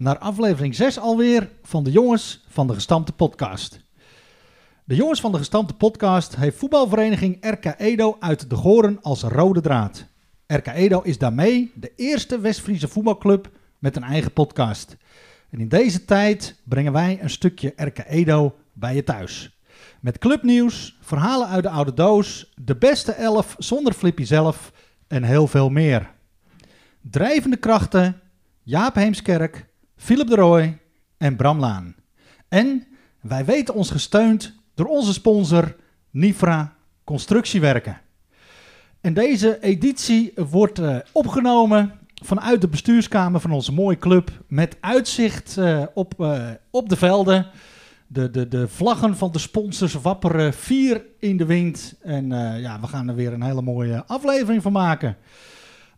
naar aflevering 6 alweer van de Jongens van de Gestampte Podcast. De Jongens van de Gestampte Podcast heeft voetbalvereniging RK Edo uit de Goren als rode draad. RK Edo is daarmee de eerste West-Friese voetbalclub met een eigen podcast. En in deze tijd brengen wij een stukje RK Edo bij je thuis. Met clubnieuws, verhalen uit de oude doos, de beste elf zonder Flippy zelf en heel veel meer. Drijvende krachten, Jaap Heemskerk, Philip de Rooij en Bram Laan. En wij weten ons gesteund door onze sponsor Nifra Constructiewerken. En deze editie wordt eh, opgenomen vanuit de bestuurskamer van onze mooie club met uitzicht eh, op, eh, op de velden. De, de, de vlaggen van de sponsors wapperen vier in de wind. En ja, we gaan er weer een hele mooie aflevering van maken.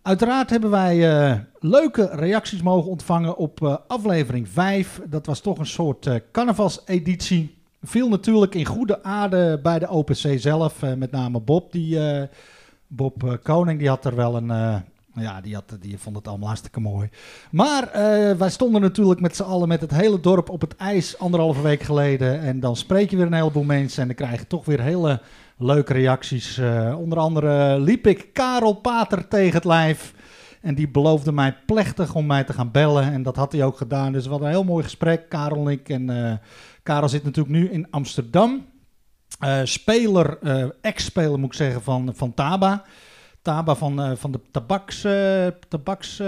Uiteraard hebben wij eh, leuke reacties mogen ontvangen op eh, aflevering 5. Dat was toch een soort eh carnavalseditie. Viel natuurlijk in goede aarde bij de OPC zelf. met name Bob, die, Bob Koning, die had er wel een... ja, die, had, die vond het allemaal hartstikke mooi. Maar wij stonden natuurlijk met z'n allen met het hele dorp op het ijs anderhalve week geleden. En dan spreek je weer een heleboel mensen en dan krijg je toch weer hele leuke reacties. Eh, onder andere liep ik Karel Pater tegen het lijf. En die beloofde mij plechtig om mij te gaan bellen. En dat had hij ook gedaan. Dus we hadden een heel mooi gesprek, Karel en ik. En eh, Karel zit natuurlijk nu in Amsterdam. Eh, speler, ex-speler moet ik zeggen, van, van Taba. Taba van, van de tabaks... tabaks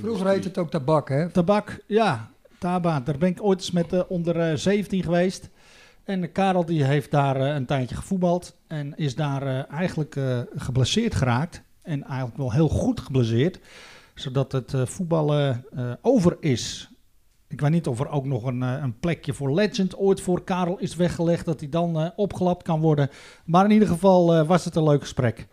Vroeger heette het ook tabak, hè? Tabak, ja. Taba, daar ben ik ooit eens met de onder eh, 17 geweest. En Karel die heeft daar eh, een tijdje gevoetbald. En is daar eh, eigenlijk eh, geblesseerd geraakt. En eigenlijk wel heel goed geblesseerd. Zodat het voetballen over is. Ik weet niet of er ook nog een, een plekje voor Legend ooit voor Karel is weggelegd. Dat hij dan opgelapt kan worden. Maar in ieder geval was het een leuk gesprek.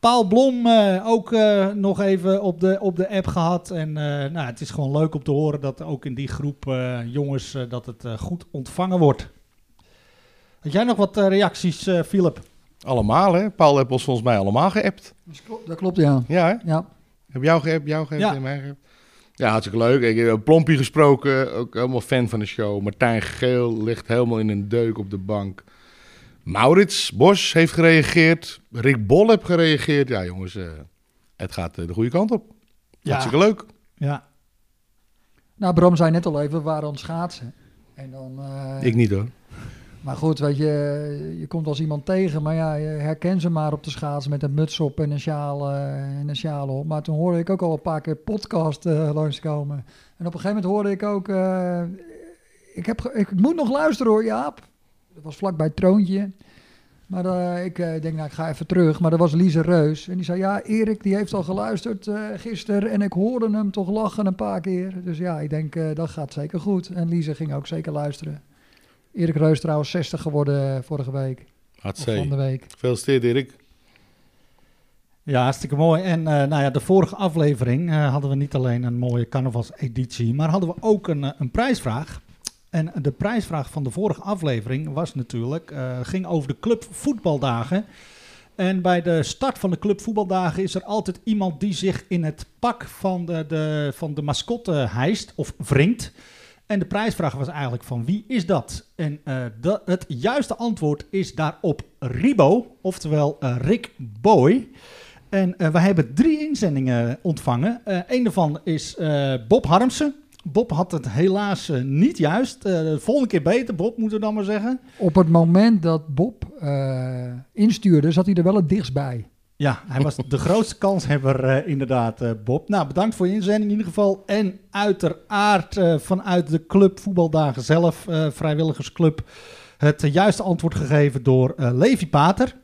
Paul Blom ook nog even op de, op de app gehad. En nou, het is gewoon leuk om te horen dat ook in die groep jongens dat het goed ontvangen wordt. Had jij nog wat eh, reacties, eh Philip? Allemaal, hè? Paul heeft ons volgens mij allemaal geappt. Dat klopt, dat klopt ja. Ja, hè? ja. Heb jou geappt, jou geappt Ja. en mij geappt? Ja, hartstikke leuk. Ik heb Plompie gesproken, ook helemaal fan van de show. Martijn Geel ligt helemaal in een deuk op de bank. Maurits Bos heeft gereageerd. Rick Bol heeft gereageerd. Ja, jongens, eh, het gaat eh, de goede kant op. Ja. Hartstikke leuk. Ja, Nou, Bram zei net al even, we waren aan het schaatsen. En dan, eh, Ik niet hoor. Maar goed, je, je komt als iemand tegen, maar ja, herken ze maar op de schaats met een muts op en een sjaal, eh, en een sjaal op. Maar toen hoorde ik ook al een paar keer podcast eh, langskomen. En op een gegeven moment hoorde ik ook, eh, ik, heb ik moet nog luisteren hoor, Jaap. Dat was vlakbij het troontje. Maar ik denk, nou, ik ga even terug. Maar dat was Lise Reus. En die zei, ja, Erik, die heeft al geluisterd eh gisteren. En ik hoorde hem toch lachen een paar keer. Dus ja, ik denk, dat gaat zeker goed. En Lise ging ook zeker luisteren. Erik Reus trouwens 60 geworden eh, vorige week. Of van de Hartstikke. week. Gefeliciteerd, Erik. ja hartstikke mooi. En eh, nou ja, de vorige aflevering eh, hadden we niet alleen een mooie carnavalseditie, maar hadden we ook een, een prijsvraag. En de prijsvraag van de vorige aflevering was natuurlijk, eh, ging over de club voetbaldagen. En bij de start van de club voetbaldagen is er altijd iemand die zich in het pak van de, de, van de mascotte hijst of wringt. En de prijsvraag was eigenlijk van wie is dat? En eh, het juiste antwoord is daarop Ribo, oftewel eh, Rick Boy. En eh wij hebben drie inzendingen ontvangen. Een daarvan is Bob Harmsen. Bob had het helaas niet juist. De volgende keer beter, Bob, moeten we dan maar zeggen. Op het moment dat Bob instuurde, zat hij er wel het dichtst bij. Ja, hij was de grootste kanshebber eh, inderdaad, eh, Bob. Nou, bedankt voor je inzending in ieder geval. En uiteraard eh, vanuit de club Voetbaldagen zelf, vrijwilligersclub, het juiste antwoord gegeven door Levi Pater.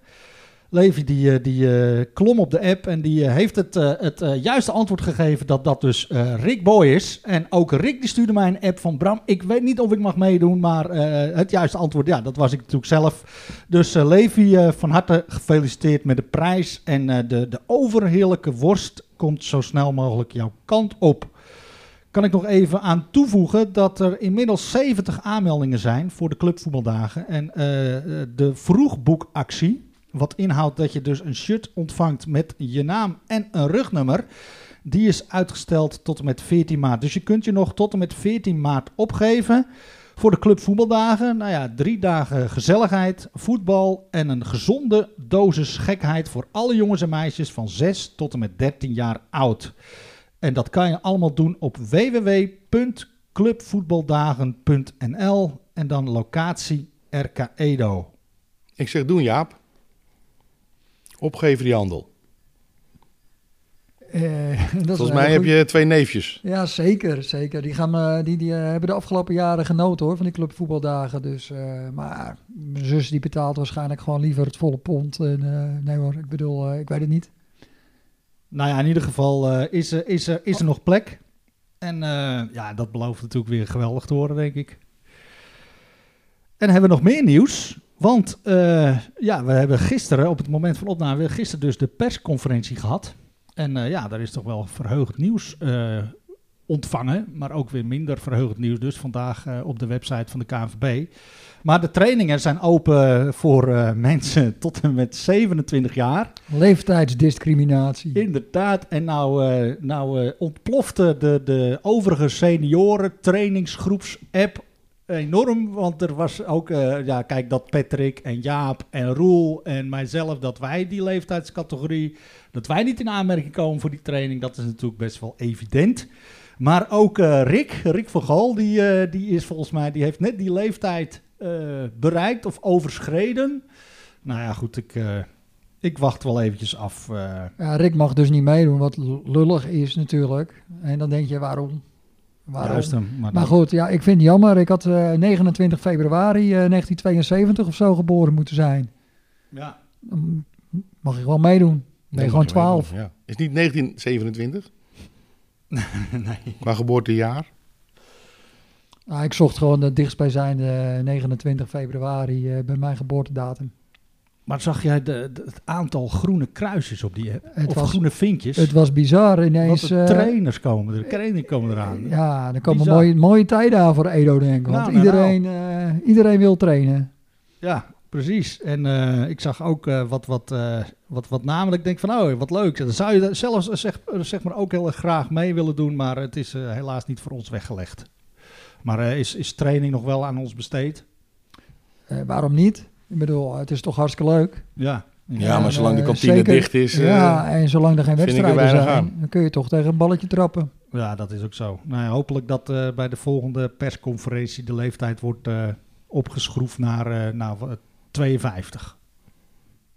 Levi die, eh, die eh, klom op de app en die eh, heeft het, het juiste antwoord gegeven dat dat dus Rick Boy is. En ook Rick die stuurde mij een app van Bram, ik weet niet of ik mag meedoen, maar het juiste antwoord, ja, dat was ik natuurlijk zelf. Dus Levi, van harte gefeliciteerd met de prijs en de, de overheerlijke worst komt zo snel mogelijk jouw kant op. Kan ik nog even aan toevoegen dat er inmiddels 70 aanmeldingen zijn voor de clubvoetbaldagen. En de vroegboekactie, wat inhoudt dat je dus een shirt ontvangt met je naam en een rugnummer, die is uitgesteld tot en met 14 maart. Dus je kunt je nog tot en met 14 maart opgeven voor de clubvoetbaldagen. Nou ja, drie dagen gezelligheid, voetbal en een gezonde dosis gekheid voor alle jongens en meisjes van 6 tot en met 13 jaar oud. En dat kan je allemaal doen op www.clubvoetbaldagen.nl en dan locatie RK Edo. Ik zeg doen, Jaap. Opgeven die handel. Eh, dat is Volgens mij heb je twee neefjes. Ja, zeker. zeker. Die, gaan, eh, die, die eh, hebben de afgelopen jaren genoten hoor, van die clubvoetbaldagen. Dus, eh, maar mijn zus die betaalt waarschijnlijk gewoon liever het volle pond. En, eh, nee hoor, ik bedoel, ik weet het niet. Nou ja, in ieder geval eh, is, er, is, er, is er nog plek. En eh, ja, dat belooft natuurlijk weer geweldig te worden, denk ik. En hebben we nog meer nieuws. Want eh, ja, we hebben gisteren, op het moment van opname, gisteren dus de persconferentie gehad. En eh, ja, daar is toch wel verheugend nieuws eh, ontvangen. Maar ook weer minder verheugend nieuws dus vandaag op de website van de KNVB. Maar de trainingen zijn open voor mensen tot en met 27 jaar. Leeftijdsdiscriminatie. Inderdaad, en nou, nou ontplofte de, de overige senioren trainingsgroeps-app enorm. Want er was ook, eh, ja, kijk, dat Patrick en Jaap en Roel en mijzelf, dat wij die leeftijdscategorie, dat wij niet in aanmerking komen voor die training, dat is natuurlijk best wel evident. Maar ook eh, Rick, Rick van Gaal, die, eh, die is volgens mij, die heeft net die leeftijd bereikt of overschreden. Nou ja, goed, ik, ik wacht wel eventjes af. Ja, Rick mag dus niet meedoen, wat lullig is natuurlijk. En dan denk je, waarom? Waarom? Juist hem. Maar, goed, ja, ik vind het jammer. Ik had eh, 29 februari eh, 1972 of zo geboren moeten zijn. ja. Dan mag ik wel meedoen. Ben je gewoon 12. Ja. Is het niet 1927 nee. qua geboortejaar? Ah, ik zocht gewoon de dichtstbijzijnde 29 februari eh, bij mijn geboortedatum. Maar zag jij de, de- het aantal groene kruisjes op die app? Het of was- groene vinkjes? Het was bizar Want ineens. de eh, trainers komen er, trainers komen eraan. ja, er komen Bizar. mooie, mooie tijden aan voor Edo, denk ik. Want Nou, nou, iedereen, eh, iedereen wil trainen. Ja, precies. En eh, ik zag ook eh, wat, wat, eh, wat, wat Ik denk van, oh, wat leuk. Dan zou je zelfs eh, zeg, eh, zeg maar ook heel erg graag mee willen doen. Maar het is eh, helaas niet voor ons weggelegd. Maar eh, is, is training nog wel aan ons besteed? Eh, waarom niet? Ik bedoel, het is toch hartstikke leuk. Ja. Ja, maar zolang de eh, kantine zeker- dicht is... eh, ja, en zolang er geen wedstrijden zijn, aan. dan kun je toch tegen een balletje trappen. Ja, dat is ook zo. Nou ja, hopelijk dat eh, bij de volgende persconferentie de leeftijd wordt eh, opgeschroefd naar eh, nou, wat, 52.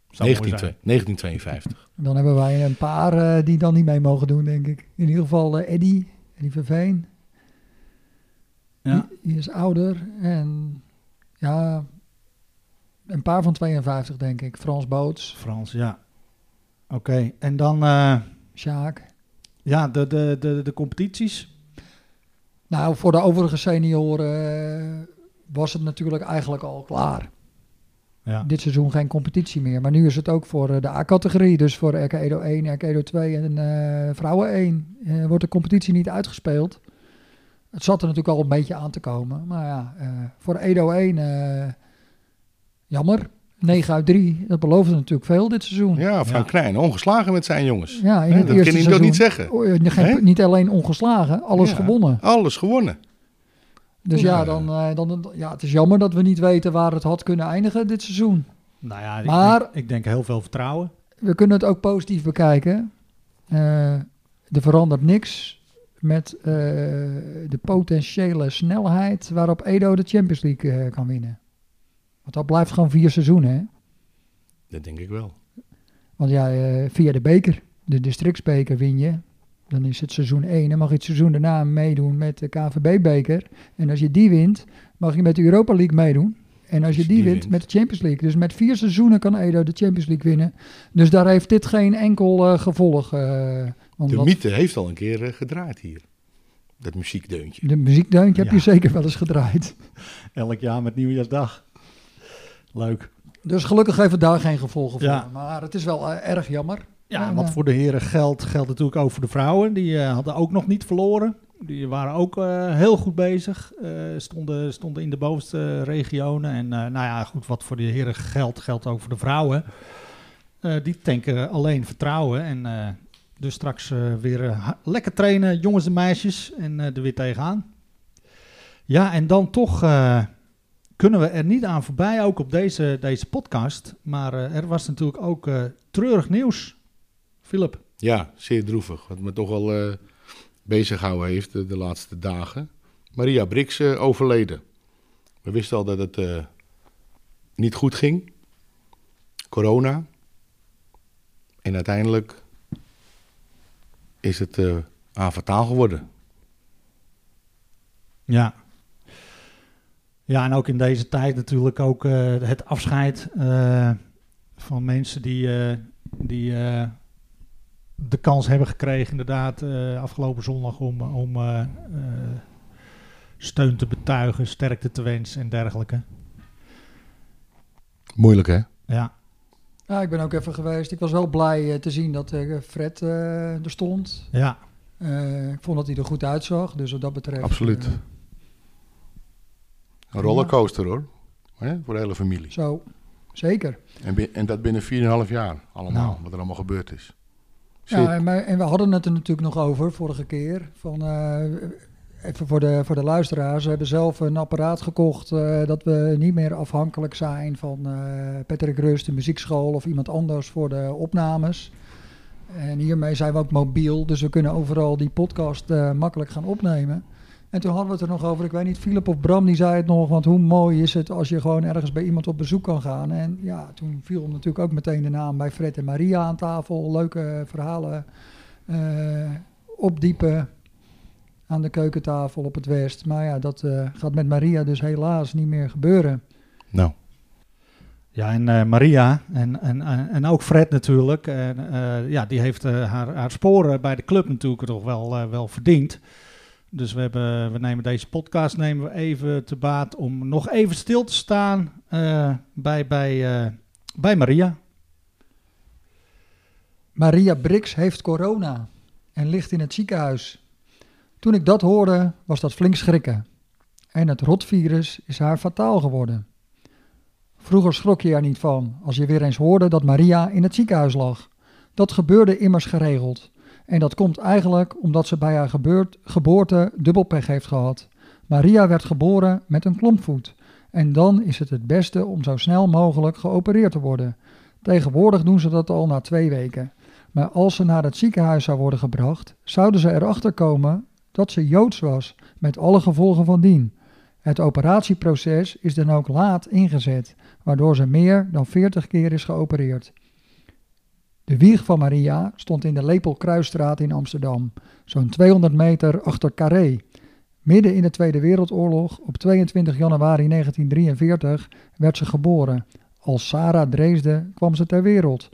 Zou mooi 19, zijn. 1952. Dan hebben wij een paar eh, die dan niet mee mogen doen, denk ik. In ieder geval eh, Eddy, Eddy Verveen. Ja. Die, die is ouder. En ja, een paar van 52, denk ik. Frans Boots, Frans, ja. Oké, en dan eh, Sjaak. ja, de, de, de, de competities. Nou, voor de overige senioren eh, was het natuurlijk eigenlijk al klaar. Ja. Dit seizoen geen competitie meer. Maar nu is het ook voor eh, de A-categorie. Dus voor RK Edo 1, RK Edo 2 en Vrouwen 1 eh, wordt de competitie niet uitgespeeld. Het zat er natuurlijk al een beetje aan te komen. Maar ja, eh, voor Edo 1 eh, jammer. 9 uit 3. Dat beloofde natuurlijk veel dit seizoen. Ja, Ja, Frank Knijn, ongeslagen met zijn jongens. in Hè, het dat eerste kan je toch niet zeggen? Oh, eh, geen-? Niet alleen ongeslagen, alles Ja. gewonnen. Alles gewonnen. Dus Ja. ja, dan, eh, dan, ja, het is jammer dat we niet weten waar het had kunnen eindigen dit seizoen. Nou ja, ik, Maar- denk, ik denk heel veel vertrouwen. We kunnen het ook positief bekijken. Eh, er verandert niks met eh, de potentiële snelheid waarop Edo de Champions League eh, kan winnen. Want dat blijft gewoon vier seizoenen. Hè? Dat denk ik wel. Want ja, eh, via de beker, de districtsbeker win je. Dan is het seizoen 1. Dan mag je het seizoen daarna meedoen met de KVB-beker. En als je die wint, mag je met de Europa League meedoen. En als je die, wint, wint. met de Champions League. Dus met vier seizoenen kan Edo de Champions League winnen. Dus daar heeft dit geen enkel eh, gevolg. eh, want De dat- mythe heeft al een keer gedraaid hier. Dat muziekdeuntje. de muziekdeuntje heb je zeker wel eens gedraaid. Elk jaar met Nieuwjaarsdag. Leuk. Dus gelukkig heeft het daar geen gevolgen voor. Ja. Maar het is wel eh, erg jammer. Ja, En, wat eh, voor de heren geldt, geldt natuurlijk ook voor de vrouwen. Die eh, hadden ook nog niet verloren. Die waren ook heel goed bezig. Stonden, stonden in de bovenste regionen. En nou ja, goed, wat voor de heren geldt, geldt ook voor de vrouwen. Die tanken alleen vertrouwen. En dus straks weer lekker trainen, jongens en meisjes. En er weer tegenaan. Ja, en dan toch kunnen we er niet aan voorbij, ook op deze, deze podcast. Maar eh, er was natuurlijk ook eh, treurig nieuws. Philip. Ja, zeer droevig. Wat me toch wel eh bezig gehouden heeft de laatste dagen. Maria Brix overleden. We wisten al dat het niet goed ging. Corona. En uiteindelijk is het aan fataal geworden. Ja. Ja, en ook in deze tijd natuurlijk ook eh, het afscheid eh, van mensen die, eh, die eh, de kans hebben gekregen inderdaad eh, afgelopen zondag om, om steun te betuigen, sterkte te wensen en dergelijke. Moeilijk hè? Ja, Ja, ik ben ook even geweest. Ik was wel blij te zien dat eh, Fred eh, er stond. ja, Eh, ik vond dat hij er goed uitzag. Dus wat dat betreft. Absoluut. Een rollercoaster hoor. Hè? Voor de hele familie. zo, zeker. En, bi- en dat binnen 4,5 jaar allemaal. Nou. Wat er allemaal gebeurd is. Ja, en, maar, en we hadden het er natuurlijk nog over vorige keer. Van, eh, even voor de, voor de luisteraars. We hebben zelf een apparaat gekocht eh, dat we niet meer afhankelijk zijn van eh Patrick Rust, de muziekschool of iemand anders voor de opnames. En hiermee zijn we ook mobiel, dus we kunnen overal die podcast eh, makkelijk gaan opnemen. En toen hadden we het er nog over, ik weet niet, Philip of Bram die zei het nog, want hoe mooi is het als je gewoon ergens bij iemand op bezoek kan gaan. En ja, toen viel natuurlijk ook meteen de naam bij Fred en Maria aan tafel, leuke verhalen eh, opdiepen aan de keukentafel op het West. Maar ja, dat eh, gaat met Maria dus helaas niet meer gebeuren. Nou, Ja, en eh, Maria en, en, en ook Fred natuurlijk. En, eh, ja, die heeft haar, haar sporen bij de club natuurlijk toch wel, wel verdiend. Dus we, hebben, we nemen deze podcast nemen we even te baat om nog even stil te staan eh, bij, bij, eh, bij Maria. Maria Brix heeft corona en ligt in het ziekenhuis. Toen ik dat hoorde, was dat flink schrikken. En het rotvirus is haar fataal geworden. Vroeger schrok je er niet van als je weer eens hoorde dat Maria in het ziekenhuis lag. Dat gebeurde immers geregeld. En dat komt eigenlijk omdat ze bij haar gebeurt, geboorte dubbelpech heeft gehad. Maria werd geboren met een klompvoet. En dan is het het beste om zo snel mogelijk geopereerd te worden. Tegenwoordig doen ze dat al na twee weken. Maar als ze naar het ziekenhuis zou worden gebracht, zouden ze erachter komen dat ze Joods was, met alle gevolgen van dien. Het operatieproces is dan ook laat ingezet, waardoor ze meer dan 40 keer is geopereerd. De wieg van Maria stond in de Lepelkruisstraat in Amsterdam, zo'n 200 meter achter Carré. Midden in de Tweede Wereldoorlog, op 22 januari 1943, werd ze geboren. Als Sarah Dreesde kwam ze ter wereld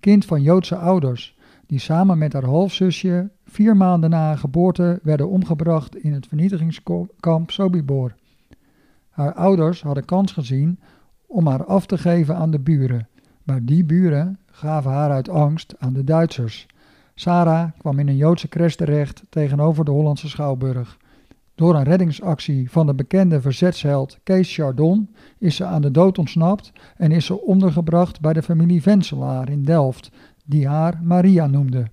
kind van Joodse ouders, die samen met haar halfzusje vier maanden na haar geboorte werden omgebracht in het vernietigingskamp Sobibor. Haar ouders hadden kans gezien om haar af te geven aan de buren, maar die buren gaven haar uit angst aan de Duitsers. Sarah kwam in een Joodse crash terecht tegenover de Hollandse Schouwburg. Door een reddingsactie van de bekende verzetsheld Kees Chardon is ze aan de dood ontsnapt en is ze ondergebracht bij de familie Venselaar in Delft, die haar Maria noemde.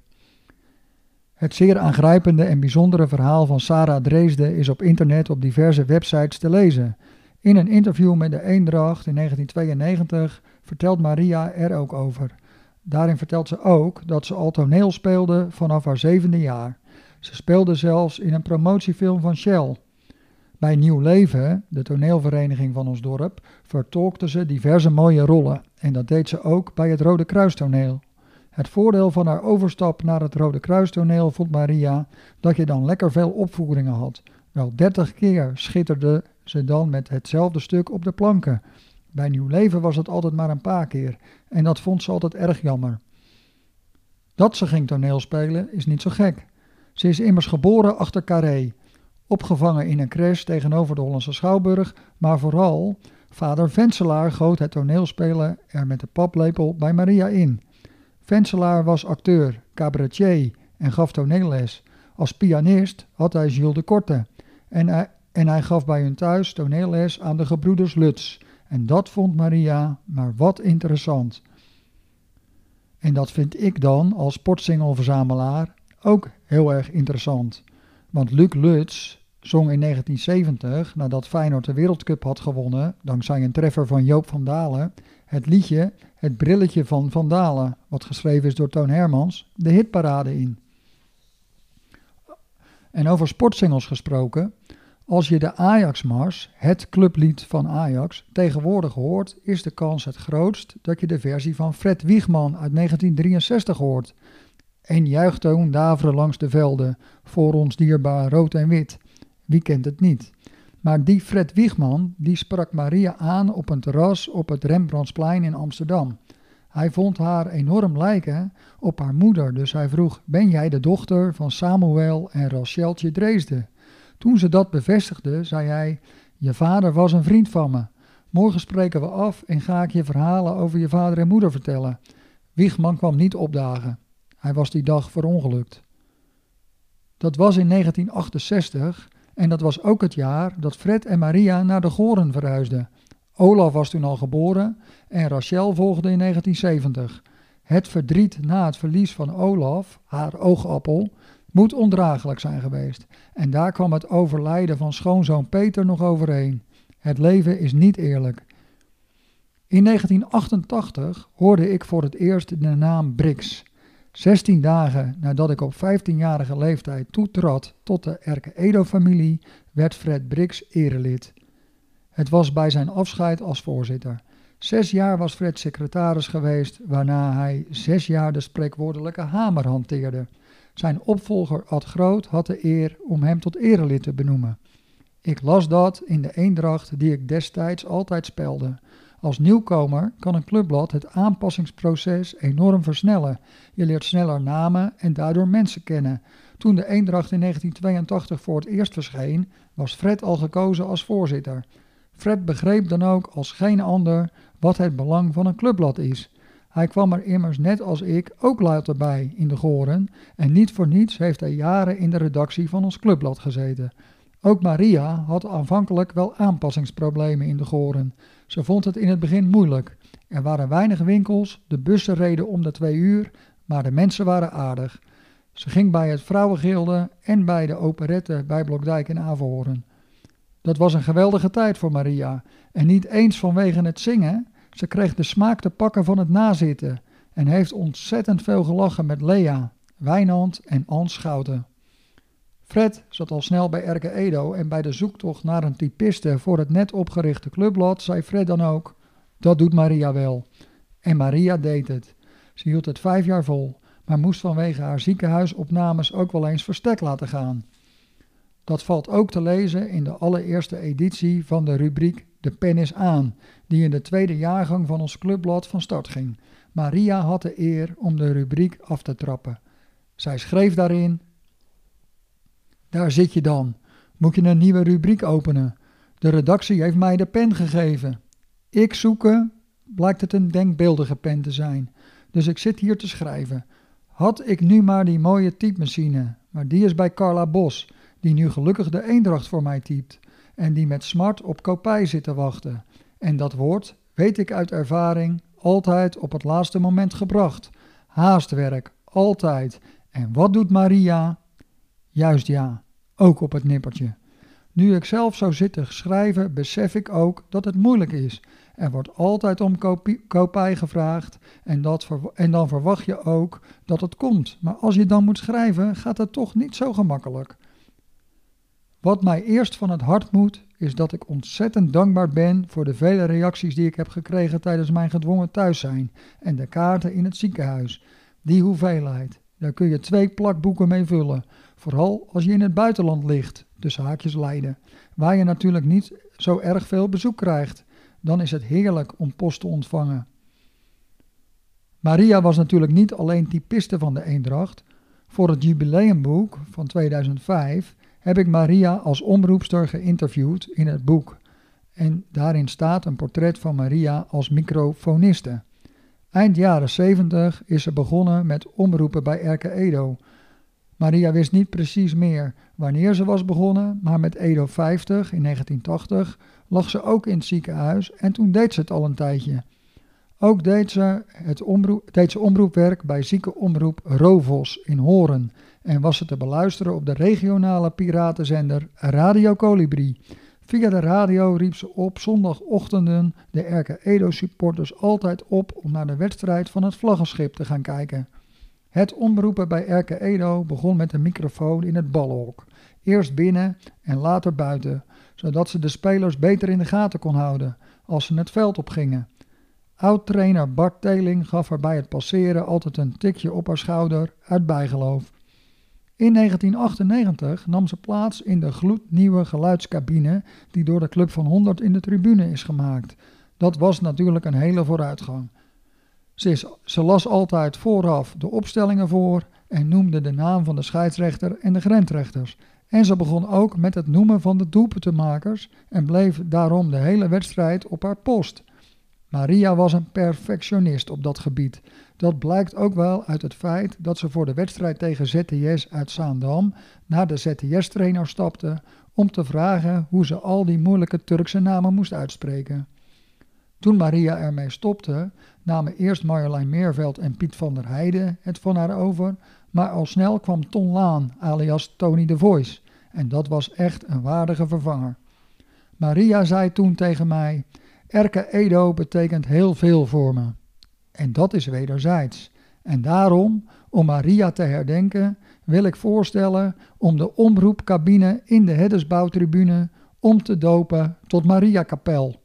Het zeer aangrijpende en bijzondere verhaal van Sarah Dreesde is op internet op diverse websites te lezen. In een interview met de Eendracht in 1992 vertelt Maria er ook over. Daarin vertelt ze ook dat ze al toneel speelde vanaf haar zevende jaar. Ze speelde zelfs in een promotiefilm van Shell. Bij Nieuw Leven, de toneelvereniging van ons dorp, vertolkte ze diverse mooie rollen en dat deed ze ook bij het Rode Kruistoneel. Het voordeel van haar overstap naar het Rode Kruistoneel vond Maria dat je dan lekker veel opvoeringen had. Wel dertig keer schitterde ze dan met hetzelfde stuk op de planken. Bij Nieuw Leven was het altijd maar een paar keer en dat vond ze altijd erg jammer. Dat ze ging toneelspelen is niet zo gek. Ze is immers geboren achter Carré, opgevangen in een crash tegenover de Hollandse Schouwburg, maar vooral vader Venselaar goot het toneelspelen er met de paplepel bij Maria in. Venselaar was acteur, cabaretier en gaf toneelles. Als pianist had hij Jules de Korte en hij, en hij gaf bij hun thuis toneelles aan de gebroeders Lutz. En dat vond Maria maar wat interessant. En dat vind ik dan als sportsingelverzamelaar ook heel erg interessant. Want Luc Lutz zong in 1970, nadat Feyenoord de Wereldcup had gewonnen, dankzij een treffer van Joop van Dalen, het liedje Het brilletje van Van Dalen, wat geschreven is door Toon Hermans, de hitparade in. En over sportsingels gesproken, als je de Ajax-mars, het clublied van Ajax, tegenwoordig hoort, is de kans het grootst dat je de versie van Fred Wiegman uit 1963 hoort. En juichtoon daveren langs de velden, voor ons dierbaar rood en wit. Wie kent het niet? Maar die Fred Wiegman, die sprak Maria aan op een terras op het Rembrandtsplein in Amsterdam. Hij vond haar enorm lijken op haar moeder, dus hij vroeg: Ben jij de dochter van Samuel en Racheltje Dreesde? Toen ze dat bevestigde, zei hij: Je vader was een vriend van me. Morgen spreken we af en ga ik je verhalen over je vader en moeder vertellen. Wiegman kwam niet opdagen. Hij was die dag verongelukt. Dat was in 1968 en dat was ook het jaar dat Fred en Maria naar de Goren verhuisden. Olaf was toen al geboren en Rachel volgde in 1970. Het verdriet na het verlies van Olaf, haar oogappel, moet ondraaglijk zijn geweest. En daar kwam het overlijden van schoonzoon Peter nog overheen. Het leven is niet eerlijk. In 1988 hoorde ik voor het eerst de naam Brix. 16 dagen nadat ik op 15-jarige leeftijd toetrad tot de Erke Edo-familie, werd Fred Brix erelid. Het was bij zijn afscheid als voorzitter. Zes jaar was Fred secretaris geweest, waarna hij zes jaar de spreekwoordelijke hamer hanteerde. Zijn opvolger Ad Groot had de eer om hem tot erelid te benoemen. Ik las dat in de eendracht die ik destijds altijd spelde. Als nieuwkomer kan een clubblad het aanpassingsproces enorm versnellen. Je leert sneller namen en daardoor mensen kennen. Toen de Eendracht in 1982 voor het eerst verscheen, was Fred al gekozen als voorzitter. Fred begreep dan ook als geen ander wat het belang van een clubblad is. Hij kwam er immers net als ik ook later bij in de Goren en niet voor niets heeft hij jaren in de redactie van ons clubblad gezeten. Ook Maria had aanvankelijk wel aanpassingsproblemen in de Goren. Ze vond het in het begin moeilijk. Er waren weinig winkels, de bussen reden om de twee uur, maar de mensen waren aardig. Ze ging bij het Vrouwengilde en bij de operette bij Blokdijk en Averhoorn. Dat was een geweldige tijd voor Maria. En niet eens vanwege het zingen. Ze kreeg de smaak te pakken van het nazitten. En heeft ontzettend veel gelachen met Lea, Wijnand en Ans Schouten. Fred zat al snel bij Erke Edo en bij de zoektocht naar een typiste voor het net opgerichte clubblad zei Fred dan ook: Dat doet Maria wel. En Maria deed het. Ze hield het vijf jaar vol, maar moest vanwege haar ziekenhuisopnames ook wel eens verstek laten gaan. Dat valt ook te lezen in de allereerste editie van de rubriek De pen is aan, die in de tweede jaargang van ons clubblad van start ging. Maria had de eer om de rubriek af te trappen. Zij schreef daarin: Daar zit je dan. Moet je een nieuwe rubriek openen? De redactie heeft mij de pen gegeven. Ik zoeken, blijkt het een denkbeeldige pen te zijn. Dus ik zit hier te schrijven. Had ik nu maar die mooie typemachine, maar die is bij Carla Bos die nu gelukkig de eendracht voor mij typt en die met smart op kopij zit te wachten. En dat wordt, weet ik uit ervaring, altijd op het laatste moment gebracht. Haastwerk, altijd. En wat doet Maria? Juist ja, ook op het nippertje. Nu ik zelf zou zitten schrijven, besef ik ook dat het moeilijk is. Er wordt altijd om kopie, kopij gevraagd en, dat en dan verwacht je ook dat het komt. Maar als je dan moet schrijven, gaat het toch niet zo gemakkelijk. Wat mij eerst van het hart moet, is dat ik ontzettend dankbaar ben voor de vele reacties die ik heb gekregen tijdens mijn gedwongen thuiszijn en de kaarten in het ziekenhuis. Die hoeveelheid, Daar kun je twee plakboeken mee vullen. Vooral als je in het buitenland ligt, tussen haakjes Leiden. Waar je natuurlijk niet zo erg veel bezoek krijgt. Dan is het heerlijk om post te ontvangen. Maria was natuurlijk niet alleen typiste van de Eendracht. Voor het jubileumboek van 2005 heb ik Maria als omroepster geïnterviewd in het boek. En daarin staat een portret van Maria als microfoniste. Eind jaren 70 is ze begonnen met omroepen bij Erke Edo. Maria wist niet precies meer wanneer ze was begonnen, maar met Edo 50 in 1980 lag ze ook in het ziekenhuis en toen deed ze het al een tijdje. Ook deed ze, het omroep, deed ze omroepwerk bij ziekenomroep Rovos in Horen en was ze te beluisteren op de regionale piratenzender Radio Colibri. Via de radio riep ze op zondagochtenden de Erke Edo supporters altijd op om naar de wedstrijd van het vlaggenschip te gaan kijken. Het omroepen bij Erke Edo begon met een microfoon in het balhok. Eerst binnen en later buiten, zodat ze de spelers beter in de gaten kon houden als ze het veld op gingen. Oud-trainer Bart Teling gaf er bij het passeren altijd een tikje op haar schouder uit bijgeloof. In 1998 nam ze plaats in de gloednieuwe geluidscabine die door de Club van 100 in de tribune is gemaakt. Dat was natuurlijk een hele vooruitgang. Ze, ze las altijd vooraf de opstellingen voor en noemde de naam van de scheidsrechter en de grensrechters. En ze begon ook met het noemen van de doelpuntenmakers en bleef daarom de hele wedstrijd op haar post. Maria was een perfectionist op dat gebied. Dat blijkt ook wel uit het feit dat ze voor de wedstrijd tegen ZTS uit Zaandam naar de ZTS-trainer stapte om te vragen hoe ze al die moeilijke Turkse namen moest uitspreken. Toen Maria ermee stopte, namen eerst Marjolein Meerveld en Piet van der Heijden het van haar over, maar al snel kwam Ton Laan, alias Tony de Voice, en dat was echt een waardige vervanger. Maria zei toen tegen mij: Erke Edo betekent heel veel voor me. En dat is wederzijds. En daarom, om Maria te herdenken, wil ik voorstellen om de omroepcabine in de Heddersbouwtribune om te dopen tot Maria Kapel.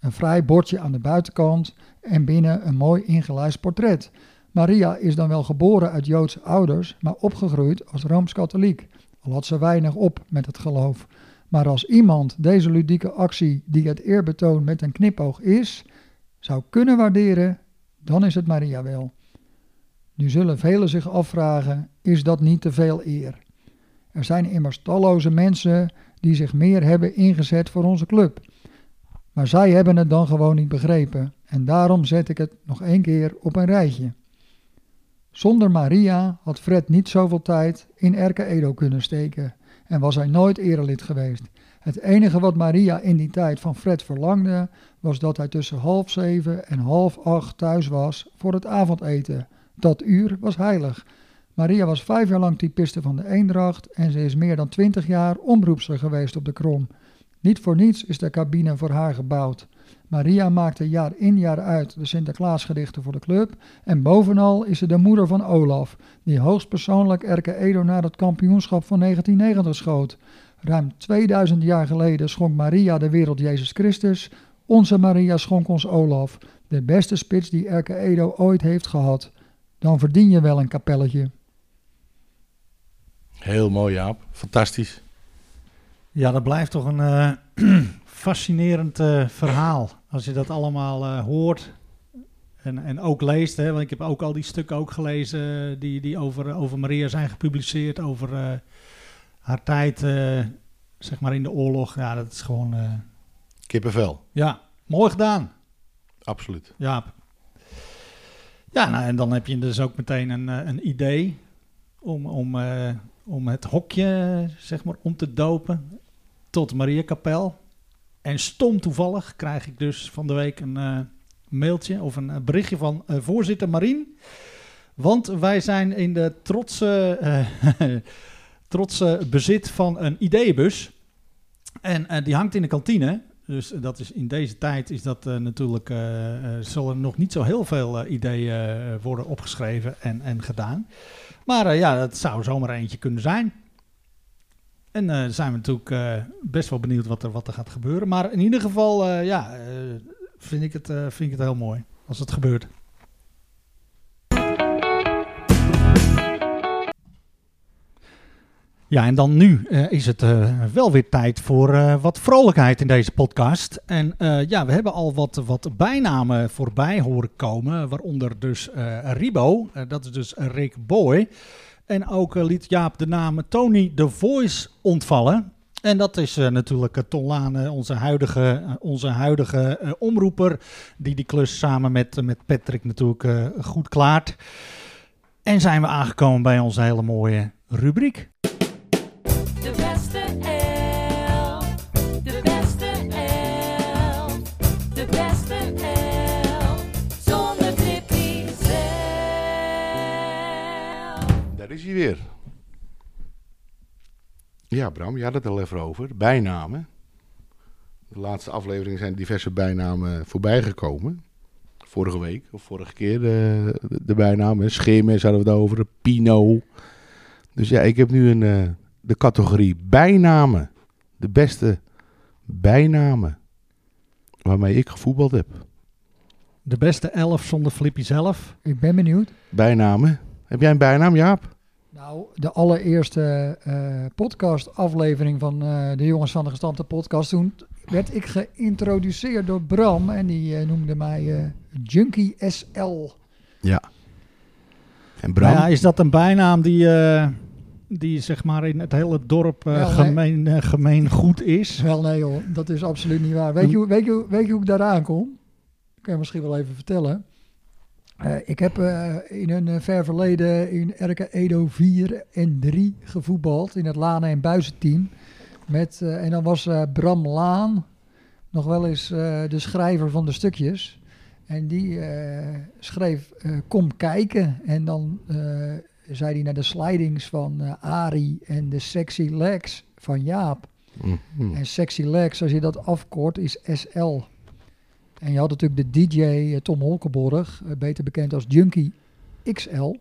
Een vrij bordje aan de buitenkant en binnen een mooi ingelijst portret. Maria is dan wel geboren uit Joodse ouders, maar opgegroeid als Rooms-Katholiek. Al had ze weinig op met het geloof. Maar als iemand deze ludieke actie, die het eerbetoon met een knipoog is, zou kunnen waarderen, dan is het Maria wel. Nu zullen velen zich afvragen: is dat niet te veel eer? Er zijn immers talloze mensen die zich meer hebben ingezet voor onze club. Maar zij hebben het dan gewoon niet begrepen en daarom zet ik het nog één keer op een rijtje. Zonder Maria had Fred niet zoveel tijd in Erke Edo kunnen steken en was hij nooit erelid geweest. Het enige wat Maria in die tijd van Fred verlangde, was dat hij tussen half zeven en half acht thuis was voor het avondeten. Dat uur was heilig. Maria was vijf jaar lang typiste van de Eendracht en ze is meer dan twintig jaar omroepster geweest op de Krom. Niet voor niets is de cabine voor haar gebouwd. Maria maakte jaar in jaar uit de Sinterklaasgedichten voor de club en bovenal is ze de moeder van Olaf, die hoogstpersoonlijk Erke Edo naar het kampioenschap van 1990 schoot. Ruim 2000 jaar geleden schonk Maria de wereld Jezus Christus. Onze Maria schonk ons Olaf, de beste spits die Erke Edo ooit heeft gehad. Dan verdien je wel een kapelletje. Heel mooi, Jaap. Fantastisch. Ja, dat blijft toch een eh, fascinerend eh, verhaal. Als je dat allemaal eh, hoort en, en ook leest. Hè, want ik heb ook al die stukken ook gelezen die, die over, over Maria zijn gepubliceerd. Over haar tijd, zeg maar, in de oorlog. Ja, dat is gewoon... Kippenvel. Ja, mooi gedaan. Absoluut. Ja. Ja, nou, en dan heb je dus ook meteen een, een idee om, om, om het hokje, zeg maar, om te dopen tot Maria Kapel. En stom toevallig krijg ik dus van de week een uh, mailtje of een berichtje van uh, voorzitter Marien. Want wij zijn in de trotse, uh, trotse bezit van een ideeënbus. En die hangt in de kantine. Dus dat is in deze tijd is dat natuurlijk, zullen er nog niet zo heel veel ideeën worden opgeschreven en, en gedaan. Maar ja, dat zou zomaar eentje kunnen zijn. En uh, zijn we natuurlijk uh, best wel benieuwd wat er, wat er gaat gebeuren. Maar in ieder geval, uh, ja, vind, ik het, vind ik het heel mooi als het gebeurt. Ja, en dan nu eh, is het eh, wel weer tijd voor eh, wat vrolijkheid in deze podcast. En ja, we hebben al wat, wat bijnamen voorbij horen komen, waaronder dus Ribo, dat is dus Rick Boy. En ook liet Jaap de naam Tony The Voice ontvallen. En dat is natuurlijk uh, Ton onze huidige, onze huidige omroeper, die die klus samen met, met Patrick natuurlijk goed klaart. En zijn we aangekomen bij onze hele mooie rubriek. Hij weer. Ja, Bram, je had het al even over. Bijnamen. De laatste aflevering zijn diverse bijnamen voorbij gekomen. Vorige week, of vorige keer, de, de, de bijnamen. Scheermes hadden we het over, Pino. Dus ja, ik heb nu een, uh, de categorie bijnamen. De beste bijnamen waarmee ik gevoetbald heb. De beste elf zonder Flippy zelf. Ik ben benieuwd. Bijnamen. Heb jij een bijnaam, Jaap? Nou, de allereerste uh, podcast-aflevering van uh, de Jongens van de Gestampte podcast. Toen werd ik geïntroduceerd door Bram en die uh, noemde mij Junkie SL. Ja. En Bram? Nou ja, is dat een bijnaam die, die zeg maar in het hele dorp nee. gemeen, gemeen goed is? Wel nee hoor, dat is absoluut niet waar. Weet je, hoe- weet je, hoe- weet je hoe ik daaraan kom? Dat kan je misschien wel even vertellen. Eh, ik heb eh, in een eh, ver verleden in RK Edo 4 en 3 gevoetbald in het Laan en Buizenteam. Met, en dan was Bram Laan nog wel eens de schrijver van de stukjes. En die schreef Kom kijken. En dan zei hij naar de slidings van Ari en de sexy legs van Jaap. Mhm. En Sexy Legs, als je dat afkort, is SL. En je had natuurlijk de DJ eh, Tom Holkenborg, eh, beter bekend als Junkie XL.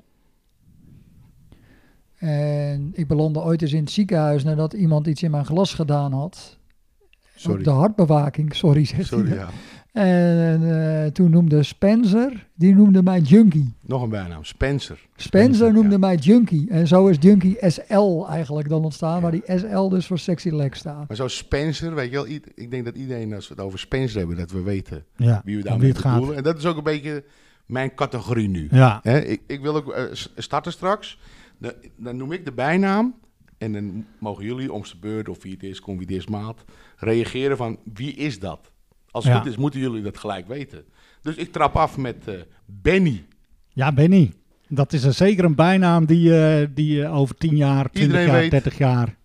En ik belandde ooit eens in het ziekenhuis nadat iemand iets in mijn glas gedaan had. Sorry. Op de hartbewaking, sorry zegt Sorry, hij. ja. En eh, toen noemde Spencer, die noemde mij Junkie. Nog een bijnaam, Spencer. Spencer noemde ja. mij Junkie. En zo is Junkie SL eigenlijk dan ontstaan, waar die SL dus voor Sexy Legs staat. Maar zo Spencer, weet je wel, ik denk dat iedereen als we het over Spencer hebben, dat we weten Ja, wie we daarmee bedoelen. En dat is ook een beetje mijn categorie nu. Ja, Hè, ik, ik wil ook eh, starten straks. Dan, dan noem ik de bijnaam. En dan mogen jullie om zijn beurt of wie het is, kom wie het is, maat, reageren van wie is dat? Als het Ja. goed is, moeten jullie dat gelijk weten. Dus ik trap af met eh, Benny. ja Benny. Dat is een, zeker een bijnaam die, eh, die je over 10 jaar, 20 Iedereen jaar, weet. 30 jaar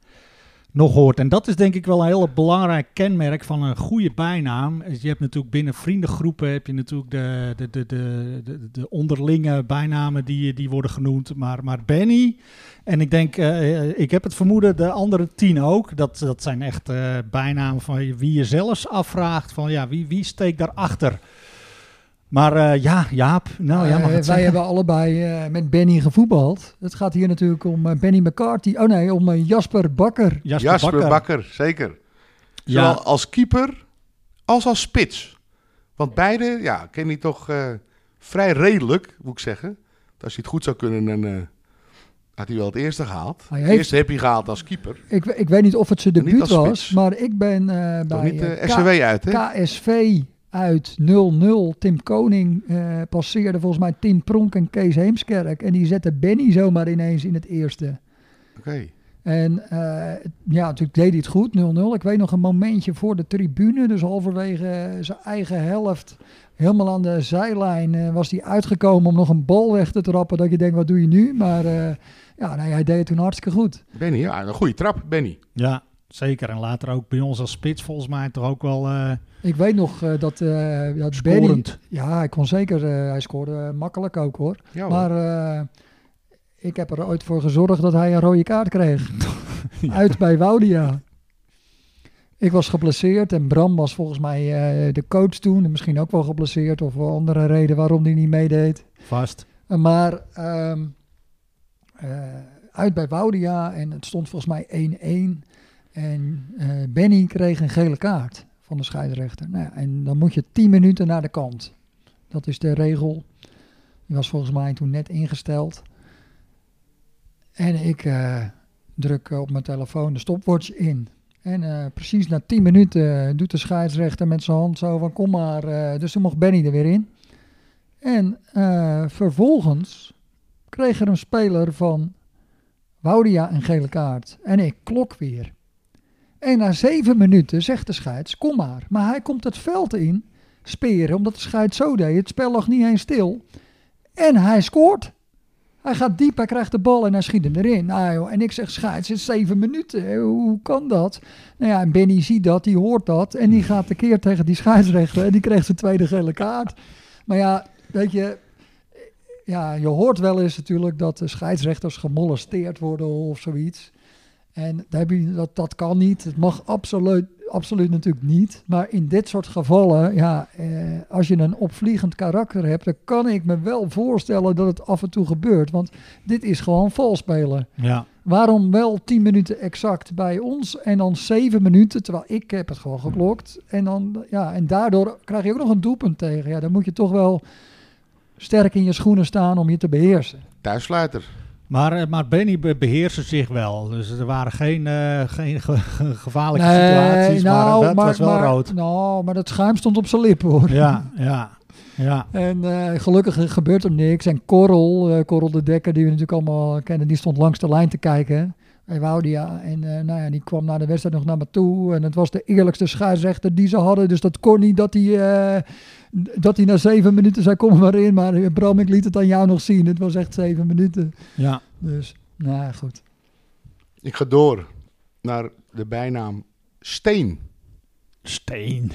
nog hoort. En dat is denk ik wel een heel belangrijk kenmerk van een goede bijnaam. Je hebt natuurlijk binnen vriendengroepen heb je natuurlijk de, de, de, de, de, de onderlinge bijnamen die, die worden genoemd. Maar, maar Benny, en ik denk, eh, ik heb het vermoeden, de andere tien ook. Dat, dat zijn echt eh, bijnamen van wie je zelfs afvraagt van ja, wie, wie steekt daarachter? Maar eh, ja, Jaap, nou ja, mag Eh, wij zeggen. hebben allebei eh, met Benny gevoetbald. Het gaat hier natuurlijk om eh, Benny McCarthy. Oh nee, om Jasper Bakker. Jasper, Jasper Bakker. Bakker, zeker. Ja. Zowel als keeper als als spits. Want beide, ja, ken je toch eh, vrij redelijk, moet ik zeggen. Als hij het goed zou kunnen, dan eh, had hij wel het eerste gehaald. Hij Het heeft- eerste heb hij gehaald als keeper. Ik, ik weet niet of het zijn debuut was, maar ik ben eh, bij niet SCW uit, hè? KSV uit 0-0. Tim Koning eh, passeerde volgens mij Tim Pronk en Kees Heemskerk. En die zette Benny zomaar ineens in het eerste. Oké. En eh, ja, natuurlijk deed hij het goed, 0-0. Ik weet nog een momentje voor de tribune, dus halverwege zijn eigen helft, helemaal aan de zijlijn, eh, was hij uitgekomen om nog een bal weg te trappen. Dat je denkt, wat doe je nu? Maar eh, ja, nee, hij deed het toen hartstikke goed. Benny, ja, een goede trap, Benny. Ja, zeker. En later ook bij ons als spits volgens mij toch ook wel eh Ik weet nog eh, dat, eh dat Benny... Ja, hij kon zeker, eh, hij scoorde eh, makkelijk ook hoor. Ja, hoor. Maar eh, ik heb er ooit voor gezorgd dat hij een rode kaart kreeg. Uit bij Woudia. Ik was geblesseerd en Bram was volgens mij eh, de coach toen. En misschien ook wel geblesseerd of wel andere reden waarom hij niet meedeed. Vast. Uh, Maar ehm, eh, uit bij Woudia en het stond volgens mij 1-1. En eh, Benny kreeg een gele kaart van de scheidsrechter. Nou en dan moet je 10 minuten naar de kant. Dat is de regel. Die was volgens mij toen net ingesteld. En ik, eh, druk op mijn telefoon de stopwatch in. En eh, precies na 10 minuten doet de scheidsrechter met zijn hand zo van kom maar. dus toen mocht Benny er weer in. En vervolgens kreeg er een speler van Woudia een gele kaart. En ik klok weer. En na zeven minuten zegt de scheids, kom maar. Maar hij komt het veld in, speren, omdat de scheids zo deed. Het spel lag niet eens stil. En hij scoort. Hij gaat diep, hij krijgt de bal en hij schiet hem erin. Nou, en ik zeg, scheids, het is zeven minuten. Hoe kan dat? Nou ja, en Benny ziet dat, die hoort dat. En die gaat tekeer tegen die scheidsrechter. En die kreeg zijn tweede gele kaart. Maar ja, weet je... Ja, je hoort wel eens natuurlijk dat de scheidsrechters gemolesteerd worden of zoiets. En daar heb je, dat, dat kan niet. Het mag absoluut, absoluut natuurlijk niet. Maar in dit soort gevallen, ja, eh, als je een opvliegend karakter hebt, dan kan ik me wel voorstellen dat het af en toe gebeurt. Want dit is gewoon vals spelen. Ja. Waarom wel 10 minuten exact bij ons en dan 7 minuten, terwijl ik heb het gewoon geklokt. En, dan, ja, en daardoor krijg je ook nog een doelpunt tegen. Ja, dan moet je toch wel sterk in je schoenen staan om je te beheersen. Thuissluiter. Maar, eh, maar Benny be- beheerste zich wel. Dus er waren geen, eh, geen ge- ge- gevaarlijke Nee, situaties. maar dat was wel maar, rood. Nou, maar dat schuim stond op zijn lippen hoor. Ja, ja, ja. En eh, gelukkig gebeurt er niks. En Korrel, eh Korrel de Dekker, die we natuurlijk allemaal kennen, die stond langs de lijn te kijken. Bij Woudia. En nou ja, die kwam na de wedstrijd nog naar me toe. En het was de eerlijkste scheidsrechter die ze hadden. Dus dat kon niet dat hij, dat hij na zeven minuten zei, kom maar in. Maar eh, Bram, ik liet het aan jou nog zien. Het was echt zeven minuten. ja. Dus, nou ja, goed. Ik ga door naar de bijnaam Steen. Steen.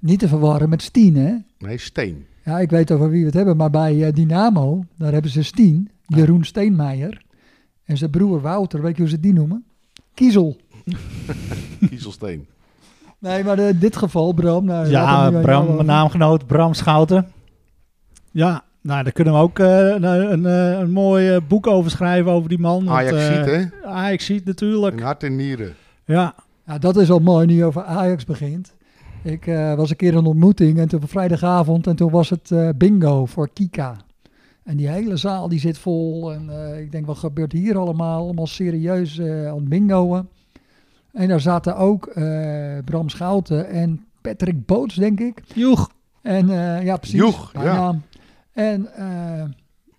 Niet te verwarren met Stien, hè? Nee, Steen. Ja, ik weet over wie we het hebben, maar bij eh, Dynamo, daar hebben ze Stien, Jeroen Steenmeijer. En zijn broer Wouter, weet je hoe ze die noemen? Kiezel. Kiezelsteen. Nee, maar in dit geval, Bram. Nou, Ja, Bram, mijn naamgenoot Bram Schouten. Ja, nou, daar kunnen we ook eh, een, een, eh, een mooi eh, boek over schrijven over die man. Ajax eh, ziet, hè? Ajax ziet natuurlijk. Hart en nieren. Ja, Ja, dat is al mooi nu je over Ajax begint. Ik eh, was een keer een ontmoeting en toen vrijdagavond en toen was het eh, bingo voor Kika. En die hele zaal die zit vol en eh, ik denk wat gebeurt hier allemaal? Allemaal serieus eh, aan het bingoen. En daar zaten ook eh, Bram Schouten en Patrick Boots, denk ik. joeg. En eh, ja, precies. Joeg, ja. En eh,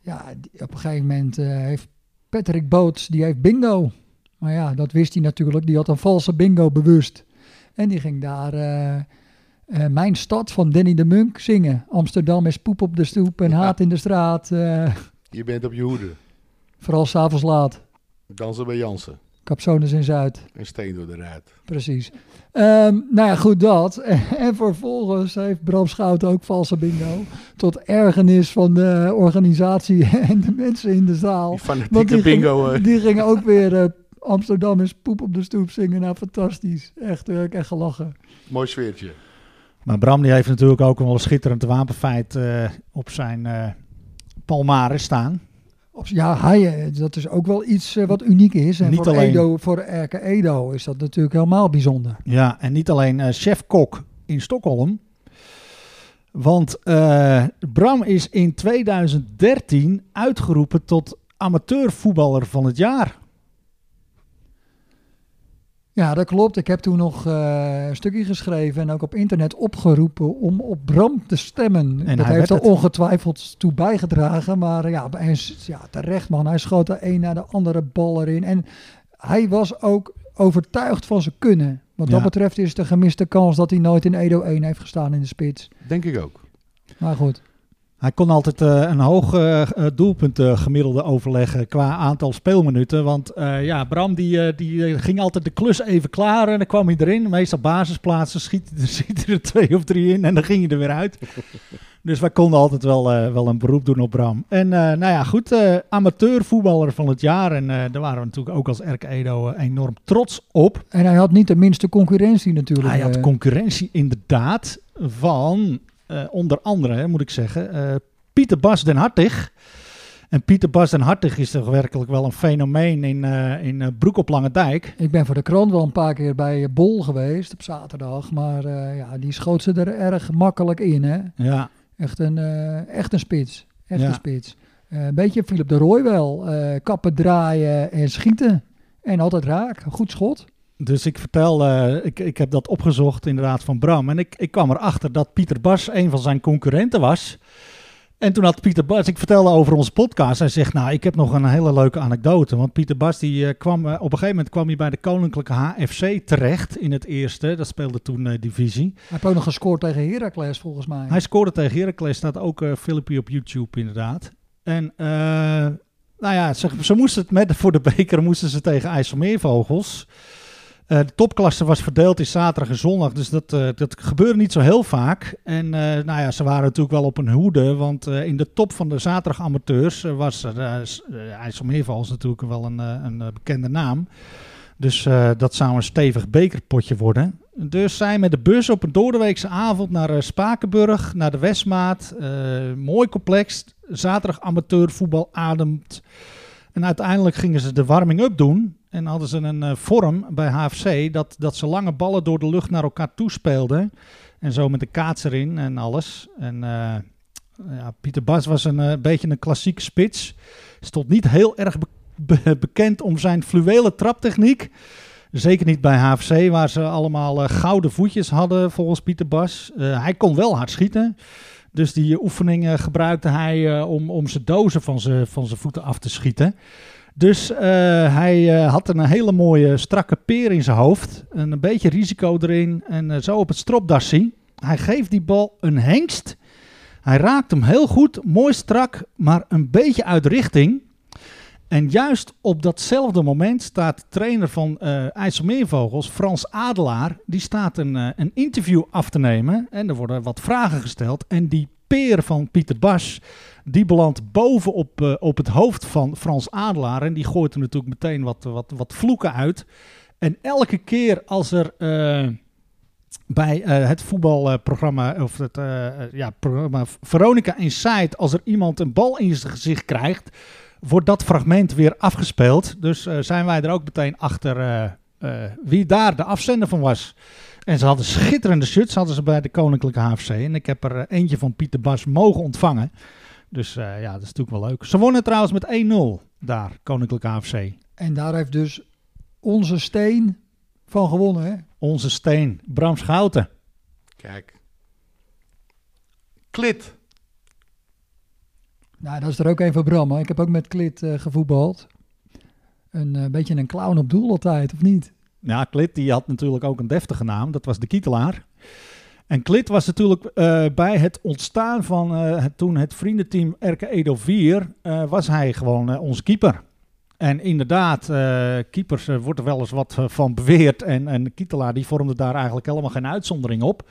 ja, op een gegeven moment eh, heeft Patrick Boots, die heeft bingo. Maar ja, dat wist hij natuurlijk. Die had een valse bingo bewust. En die ging daar eh, eh, Mijn Stad van Danny de Munk zingen. Amsterdam is poep op de stoep en Ja. haat in de straat. eh, Je bent op je hoede. vooral s'avonds laat. Dansen bij Jansen. Capsones in Zuid. En Steen door de ruit. Precies. Ehm, nou ja, goed dat. En vervolgens heeft Bram Schouten ook valse bingo. Tot ergernis van de organisatie en de mensen in de zaal. Die Want fanatieke die, bingo. gingen, eh. die gingen ook weer eh, Amsterdam is poep op de stoep zingen. Nou, fantastisch. Echt, ik echt gelachen. Mooi sfeertje. Maar Bram die heeft natuurlijk ook wel een schitterend wapenfeit eh, op zijn eh palmares staan. Ja, hij, eh, dat is ook wel iets eh, wat uniek is. En Niet voor, alleen- Edo, voor Erke Edo is dat natuurlijk helemaal bijzonder. Ja, en niet alleen eh, chef-kok in Stockholm. Want Bram is in 2013 uitgeroepen tot amateurvoetballer van het jaar. Ja, dat klopt. Ik heb toen nog eh, een stukje geschreven en ook op internet opgeroepen om op Bram te stemmen. En dat hij heeft er ongetwijfeld toe bijgedragen. Maar ja, hij is- ja, terecht man. Hij schoot er een naar de andere bal erin. En hij was ook overtuigd van zijn kunnen. Wat dat Ja. betreft is het een gemiste kans dat hij nooit in Edo 1 heeft gestaan in de spits. Denk ik ook. Maar goed. Hij kon altijd eh, een hoog eh, doelpunt gemiddelde overleggen qua aantal speelminuten. Want ja, Bram die, die ging altijd de klus even klaar en dan kwam hij erin. Meestal basisplaatsen, schiet, schiet er twee of drie in en dan ging hij er weer uit. dus wij konden altijd wel, wel een beroep doen op Bram. En nou ja, goed, amateurvoetballer van het jaar. En daar waren we natuurlijk ook als RK Edo enorm trots op. En hij had niet de minste concurrentie natuurlijk. Hij had concurrentie inderdaad van eh, onder andere, hè, moet ik zeggen, eh, Pieter Bas den Hartig. En Pieter Bas den Hartig is toch werkelijk wel een fenomeen in, eh, in Broek op Lange Dijk. Ik ben voor de krant wel een paar keer bij Bol geweest op zaterdag. Maar ja, die schoot ze er erg makkelijk in. Hè? Ja, Echt een, echt een spits. Echt Ja. een spits. Een beetje Philip de Rooij wel. Kappen, draaien en schieten. En altijd raak, goed schot. Dus ik vertel, eh, ik, ik heb dat opgezocht inderdaad van Bram. En ik, ik kwam erachter dat Pieter Bas een van zijn concurrenten was. En toen had Pieter Bas, ik vertelde over onze podcast. Hij zegt, nou, ik heb nog een hele leuke anekdote. Want Pieter Bas, die eh, kwam, eh, op een gegeven moment kwam hij bij de Koninklijke HFC terecht in het eerste. Dat speelde toen eh, divisie. Hij heeft ook nog gescoord tegen Heracles volgens mij. Hij scoorde tegen Heracles, staat ook eh filmpje op YouTube inderdaad. En nou ja, ze, ze moesten het met, voor de beker moesten ze tegen IJsselmeervogels. Eh, de topklasse was verdeeld in zaterdag en zondag, dus dat, eh, dat gebeurde niet zo heel vaak. En eh, nou ja, ze waren natuurlijk wel op hun hoede, want in de top van de zaterdag amateurs was er, s- IJsselmeervogels natuurlijk wel een, een bekende naam. Dus dat zou een stevig bekerpotje worden. Dus zij met de bus op een doordeweekse avond naar Spakenburg, naar de Westmaat. Mooi complex. Zaterdag amateurvoetbal ademt. En uiteindelijk gingen ze de warming-up doen. En hadden ze een eh, vorm bij HFC dat, dat ze lange ballen door de lucht naar elkaar toespeelden. En zo met de kaats erin en alles. En eh, ja, Pieter Bas was een eh, beetje een klassieke spits. Stond niet heel erg be- be- bekend om zijn fluwele traptechniek. Zeker niet bij HFC, waar ze allemaal gouden voetjes hadden, volgens Pieter Bas. Hij kon wel hard schieten. Dus die oefeningen gebruikte hij om, om zijn dozen van van zijn voeten af te schieten. Dus eh, hij eh, had een hele mooie strakke peer in zijn hoofd. En een beetje risico erin. En eh, zo op het stropdassie. Hij geeft die bal een hengst. Hij raakt hem heel goed, mooi strak, maar een beetje uit richting. En juist op datzelfde moment staat de trainer van IJsselmeervogels, Frans Adelaar, die staat een, een interview af te nemen. En er worden wat vragen gesteld. En die peer van Pieter Bas, die belandt boven op, eh, op het hoofd van Frans Adelaar. En die gooit er natuurlijk meteen wat, wat, wat vloeken uit. En elke keer als er eh, bij eh, het voetbalprogramma, of het ja, programma Veronica Inside, als er iemand een bal in zijn gezicht krijgt, wordt dat fragment weer afgespeeld. Dus zijn wij er ook meteen achter wie daar de afzender van was. En ze hadden schitterende shirts hadden ze bij de Koninklijke HFC. En ik heb er eentje van Pieter Bas mogen ontvangen. Dus eh, ja, dat is natuurlijk wel leuk. Ze wonnen trouwens met 1-0 daar, Koninklijke HFC. En daar heeft dus onze steen van gewonnen. Hè? Onze steen, Bram Schouten. Kijk. Klit. Nou, dat is er ook een van Bram. hè. Ik heb ook met Klit eh, gevoetbald. Een eh, beetje een clown op doel altijd, of niet? Ja, Klit die had natuurlijk ook een deftige naam. Dat was de Kietelaar. En Klit was natuurlijk eh, bij het ontstaan van eh, het, toen het vriendenteam RK Edo 4, eh, was hij gewoon onze keeper. En inderdaad, keepers wordt er wel eens wat van beweerd. En, en Kietelaar die vormde daar eigenlijk helemaal geen uitzondering op.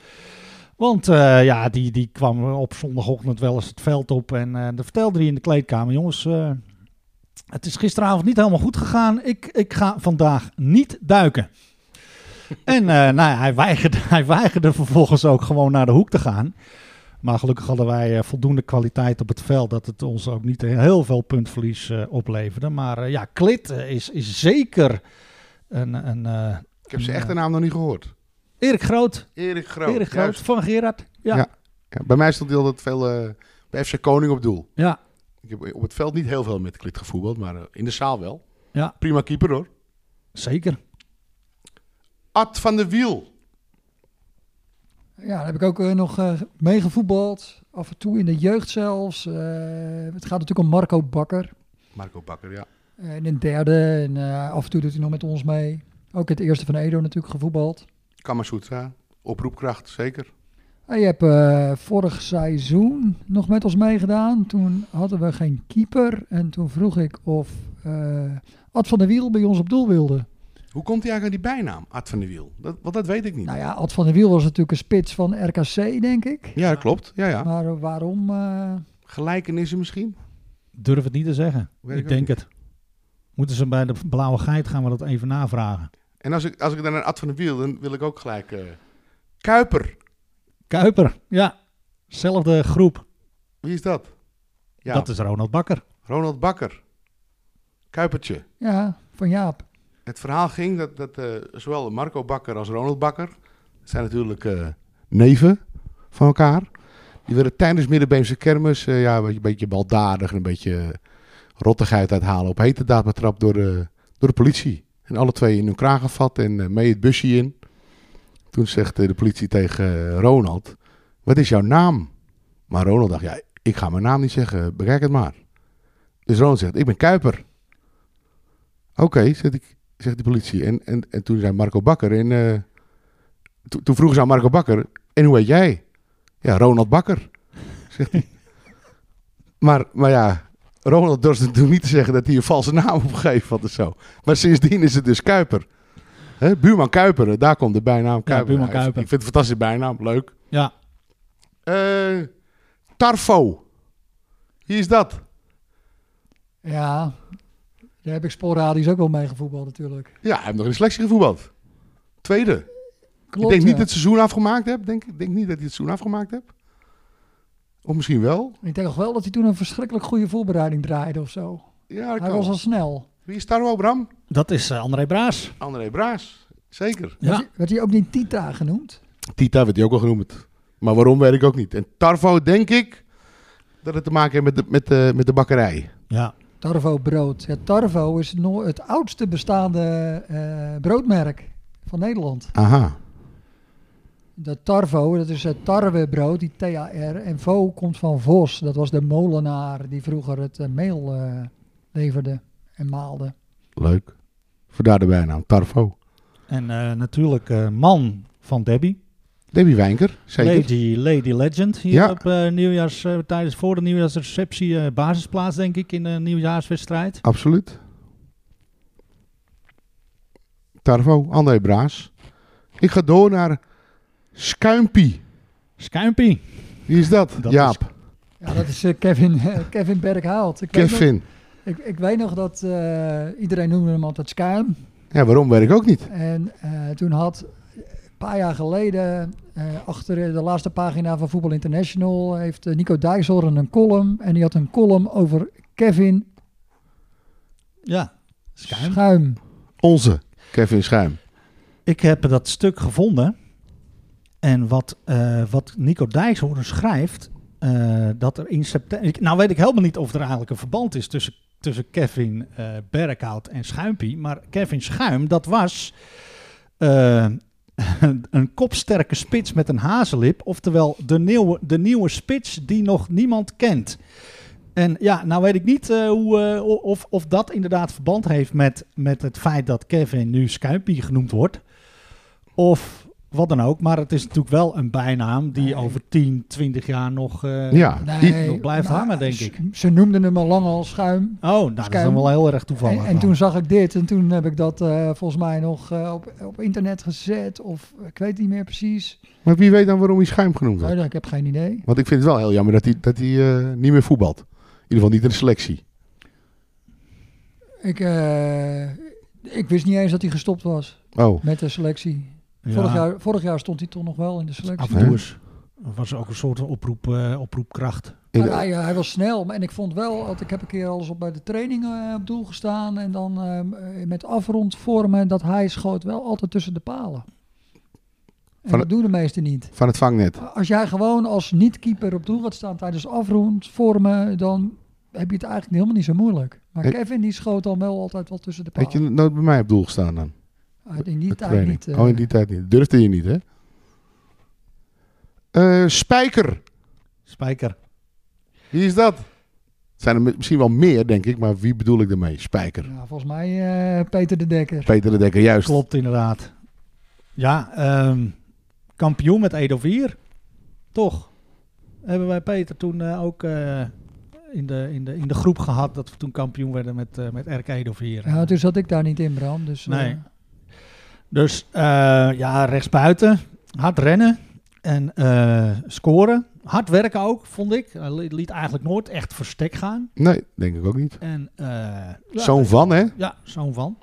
Want ja, die, die kwam op zondagochtend wel eens het veld op. En dan vertelde hij in de kleedkamer, jongens, het is gisteravond niet helemaal goed gegaan. Ik, ik ga vandaag niet duiken. En eh, nou, ja, hij, weigerde, hij weigerde vervolgens ook gewoon naar de hoek te gaan. Maar gelukkig hadden wij eh, voldoende kwaliteit op het veld dat het ons ook niet heel veel puntverlies eh, opleverde. Maar ja, Klit is, is zeker een. een Ik heb zijn echte naam nog niet gehoord. Erik Groot. Erik Groot. Erik Groot juist. van Gerard. Ja. Ja. Ja, bij mij stond hij altijd veel bij FC Koning op doel. ja. Ik heb op het veld niet heel veel met Klit gevoetbald, maar in de zaal wel. Ja. Prima keeper hoor. zeker. Ad van de Wiel. Ja, daar heb ik ook eh, nog eh meegevoetbald. Af en toe in de jeugd zelfs. Eh, het gaat natuurlijk om Marco Bakker. Marco Bakker, ja. Eh, in een derde. En af en toe doet hij nog met ons mee. Ook in het eerste van Edo natuurlijk gevoetbald. Kamasutra. Oproepkracht, zeker. En je hebt vorig seizoen nog met ons meegedaan. Toen hadden we geen keeper. En toen vroeg ik of Ad van der Wiel bij ons op doel wilde. Hoe komt hij eigenlijk aan die bijnaam, Ad van de Wiel? Dat, want dat weet ik niet. Nou ja, Ad van der Wiel was natuurlijk een spits van RKC, denk ik. Ja, dat klopt. Ja, ja. Maar eh, waarom? eh, Gelijkenissen misschien? Durf het niet te zeggen. Weet ik denk niet. het. Moeten ze bij de Blauwe Geit gaan we dat even navragen. En als ik, als ik dan naar Ad van de Wiel, dan wil ik ook gelijk... eh, Kuiper. Kuiper, ja. Zelfde groep. Wie is dat? Ja, Dat is Ronald Bakker. Ronald Bakker. Kuipertje. ja, van Jaap. Het verhaal ging dat, dat eh, zowel Marco Bakker als Ronald Bakker... zijn natuurlijk eh, neven van elkaar. Die werden tijdens Middenbeemse kermis... eh, ja, een beetje, baldadig en een beetje rottigheid uithalen... op hete daad betrapt door de, door de politie. En alle twee in hun kraag gevat en mee het busje in. Toen zegt de politie tegen Ronald, wat is jouw naam? Maar Ronald dacht, ja, ik ga mijn naam niet zeggen, bekijk het maar. Dus Ronald zegt, ik ben Kuiper. Oké, zegt, ik, zegt de politie. En, en, en toen zei Marco Bakker, en, eh, to- toen vroegen ze aan Marco Bakker, en hoe heet jij? Ja, Ronald Bakker, zegt hij. maar, maar ja, Ronald durfde toen niet te zeggen dat hij een valse naam opgegeven had of zo. Maar sindsdien is het dus Kuiper. Hè, buurman Kuiper, daar komt de bijnaam Kuiper. buurman uit. Kuiper. Ik vind het een fantastische bijnaam, leuk. Ja, Eh, Tarfo. Wie is dat? Ja, daar heb ik sporadisch ook wel mee gevoetbald natuurlijk. Ja, hij heeft nog in de selectie gevoetbald. Tweede. Klopt, ik denk niet ja. dat het seizoen afgemaakt heb. Denk, ik denk niet dat hij het seizoen afgemaakt heb. Of misschien wel. Ik denk nog wel dat hij toen een verschrikkelijk goede voorbereiding draaide of zo. Ja, dat Hij kan. was al snel. Wie is Tarfo, Bram? dat is eh, André Braas. André Braas. Zeker. Ja. Werd, hij, werd hij ook niet Tita genoemd? Tita werd hij ook al genoemd. Maar waarom weet ik ook niet. En Tarvo denk ik dat het te maken heeft met de, met de, met de bakkerij. Ja, Tarvo brood. Ja, Tarvo is no- het oudste bestaande eh, broodmerk van Nederland. Aha. De Tarvo, dat is het tarwebrood, die TAR. En Vo komt van Vos. Dat was de molenaar die vroeger het eh, meel eh, leverde en maalde. Leuk. Vandaar de bijnaam Tarvo. en eh, natuurlijk eh, man van Debbie. Debbie Wijnker, zeker. Lady, Lady Legend. Hier Ja. op eh, nieuwjaars, eh, tijdens voor de nieuwjaarsreceptie eh, basisplaats, denk ik, in de nieuwjaarswedstrijd. Absoluut. Tarvo, André Braas. Ik ga door naar Skuimpie. Skuimpie. Wie is dat? Dat Jaap. Ja, dat is eh, Kevin, Kevin Berghout. Ik weet nog- Kevin. Ik, ik weet nog dat eh, iedereen noemde hem altijd Schuim. Ja, waarom weet ik ook niet. En eh, toen had paar jaar geleden, eh, achter de laatste pagina van Voetbal International, heeft eh, Nico Dijkshoorn een column. En die had een column over Kevin Ja, Schuim. Schuim. Onze Kevin Schuim. Ik heb dat stuk gevonden. En wat, eh, wat Nico Dijkshoorn schrijft, eh, dat er in september... Nou weet ik helemaal niet of er eigenlijk een verband is tussen, tussen Kevin eh Berkhout en Schuimpie. Maar Kevin Schuim, dat was eh, een kopsterke spits met een hazenlip. Oftewel de nieuwe, de nieuwe spits die nog niemand kent. En ja, nou weet ik niet eh, hoe, eh, of, of dat inderdaad verband heeft met, met het feit dat Kevin nu Schuimpie genoemd wordt. Of wat dan ook. Maar het is natuurlijk wel een bijnaam die Nee. over 10, 20 jaar nog, eh, Ja, die- Nee, nog blijft maar hangen, denk ik. Ze noemden hem al lang al Schuim. Oh, nou, dat is dan wel heel erg toevallig. En, en toen zag ik dit en toen heb ik dat eh, volgens mij nog eh, op, op internet gezet. Of ik weet niet meer precies. maar wie weet dan waarom hij Schuim genoemd wordt? Oh, ik heb geen idee. Want ik vind het wel heel jammer dat hij, dat hij eh, niet meer voetbalt. In ieder geval niet in de selectie. Ik, eh, ik wist niet eens dat hij gestopt was Oh, met de selectie. Ja, Vorig, jaar, vorig jaar stond hij toch nog wel in de af selectie. en toe eens. Er was ook een soort oproep, eh, oproepkracht. in Maar de- hij, hij was snel. maar- En ik vond wel, want ik heb een keer alles op bij de training eh, op doel gestaan. En dan eh, met afrondvormen, dat hij schoot wel altijd tussen de palen. En Van dat doen de meesten niet. van het vangnet. Als jij gewoon als niet-keeper op doel gaat staan tijdens afrondvormen, dan heb je het eigenlijk helemaal niet zo moeilijk. Maar Kevin die schoot dan wel altijd wel tussen de Heb je palen. nooit bij mij op doel gestaan dan? Uit in die De tijd niet. Oh, in die tijd niet. Durfde je niet, hè? Eh, Spijker. Spijker. Wie is dat? Zijn er mi- misschien wel meer, denk ik. Maar wie bedoel ik ermee? Spijker. ja, volgens mij eh, Peter de Dekker. Peter de Dekker, juist. Klopt inderdaad. Ja, ehm, kampioen met Edo 4. Toch? Hebben wij Peter toen eh, ook eh, in, de, in, de, in de groep gehad dat we toen kampioen werden met, met RK Edo 4. Ja, toen zat ik daar niet in, Bram. Dus, Nee. Dus eh, ja, rechtsbuiten. Hard rennen en eh, scoren. Hard werken ook, vond ik. Hij li- liet eigenlijk nooit echt verstek gaan. Nee, denk ik ook niet. En, eh, ja, Zoon van, hè? Ja, zoon van.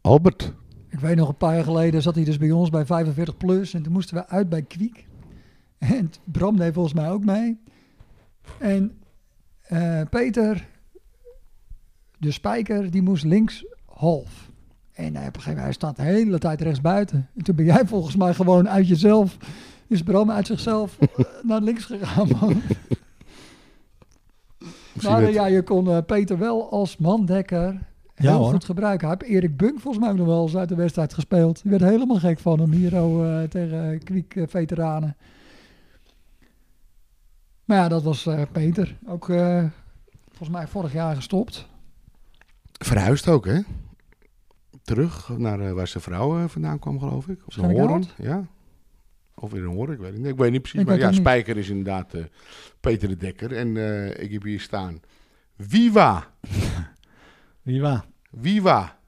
Albert. Ik weet nog, een paar jaar geleden zat hij dus bij ons bij 45 plus. En toen moesten we uit bij Kwiek. En Bram deed volgens mij ook mee. En eh, Peter, de spijker, die moest links half. En hij, op een gegeven moment, hij staat de hele tijd rechts buiten. En toen ben jij volgens mij gewoon uit jezelf, is Bram uit zichzelf eh, naar links gegaan, man. Maar ja, je kon eh, Peter wel als mandekker heel goed gebruiken. Hij heeft Erik Bunk volgens mij nog wel eens uit de wedstrijd gespeeld. Die werd helemaal gek van hem hier oh, eh, tegen Kwiek eh, veteranen. Maar ja, dat was eh, Peter. Ook eh, volgens mij vorig jaar gestopt. Verhuisd ook, hè? Terug naar eh, waar zijn vrouw eh, vandaan kwam, geloof ik. Of een horen. Ja. Of weer een horen, ik weet niet. Ik weet niet precies. Ik maar ja. Spijker is inderdaad eh, Peter de Dekker. En ik heb hier staan. Viva! Waar? Viva!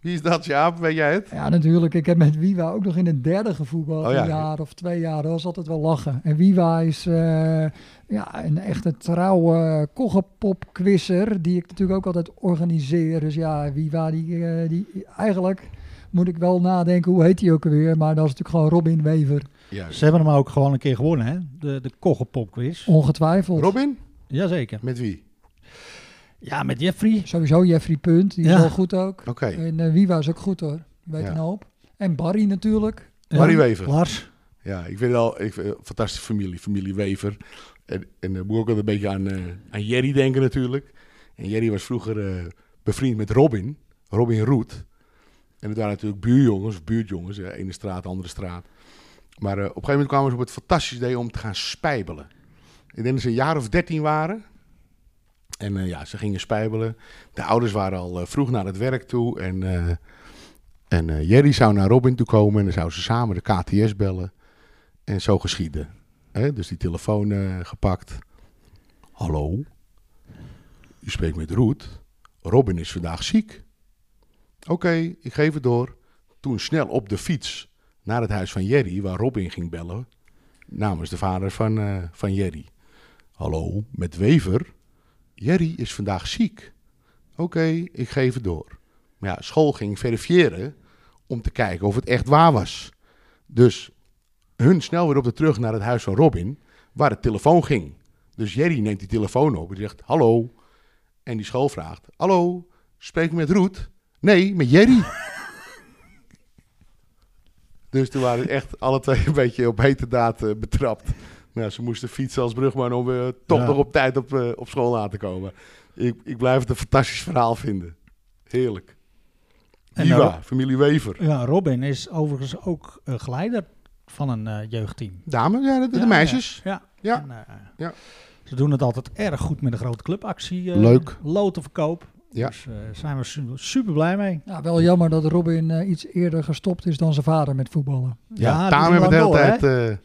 Wie is dat, Jaap? Weet jij het? Ja, natuurlijk. Ik heb met Wiwa ook nog in het derde gevoetbald. Oh ja. Een jaar of twee jaar. Dat was altijd wel lachen. En Wiwa is eh, ja, een echte trouwe koggenpopquizzer. Die ik natuurlijk ook altijd organiseer. Dus ja, Wiwa, die, eh, die eigenlijk moet ik wel nadenken. Hoe heet hij ook alweer? Maar dat is natuurlijk gewoon Robin Wever. Juist. Ze hebben hem ook gewoon een keer gewonnen, hè? De, de Koggenpopquiz. Ongetwijfeld. Robin? Jazeker. Met wie? Ja, met Jeffrey. Sowieso Jeffrey Punt. Die is Ja. wel goed ook. Oké. En eh, Wiwa is ook goed hoor. Weet Ja. een hoop. En Barry natuurlijk. Barry Wever. Lars. Ja, ik vind het al ik vind fantastische familie, familie Wever. En, en dan moet ik ook wel een beetje aan, eh, aan Jerry denken natuurlijk. En Jerry was vroeger eh, bevriend met Robin, Robin Roet. En het waren natuurlijk buurjongens, of buurtjongens, eh, ene straat, andere straat. Maar eh, op een gegeven moment kwamen ze op het fantastisch idee om te gaan spijbelen. Ik denk dat ze een jaar of dertien waren. En eh, ja, ze gingen spijbelen. De ouders waren al eh, vroeg naar het werk toe. En, eh, en Jerry zou naar Robin toe komen en dan zouden ze samen de KTS bellen. En zo geschiedde. Hè? Dus die telefoon gepakt. Hallo, u spreekt met Roet. Robin is vandaag ziek. Oké, ik geef het door. Toen snel op de fiets naar het huis van Jerry, waar Robin ging bellen. Namens de vader van, van Jerry. Hallo, met Wever. Jerry is vandaag ziek. Oké, ik geef het door. Maar ja, school ging verifiëren om te kijken of het echt waar was. Dus hun snel weer op de terug naar het huis van Robin, waar de telefoon ging. Dus Jerry neemt die telefoon op en zegt hallo. En die school vraagt, hallo, spreek ik met Roet? Nee, met Jerry. dus toen waren echt alle twee een beetje op hete daad eh, Nou, ze moesten fietsen als brugman om weer toch Ja. nog op tijd op, eh, op school aan te komen. Ik, ik blijf het een fantastisch verhaal vinden. Heerlijk. En Viva, nou- familie Wever. Ja, Robin is overigens ook eh, geleider van een eh, jeugdteam. Dame, ja, de, de Ja, meisjes. Ja. Ja. En, eh, Ja. Ze doen het altijd erg goed met de grote clubactie. eh, Leuk. Lotenverkoop. Ja. Dus daar zijn we su- super blij mee. Ja, wel jammer dat Robin eh, iets eerder gestopt is dan zijn vader met voetballen. Ja, doen hebben de hele tijd...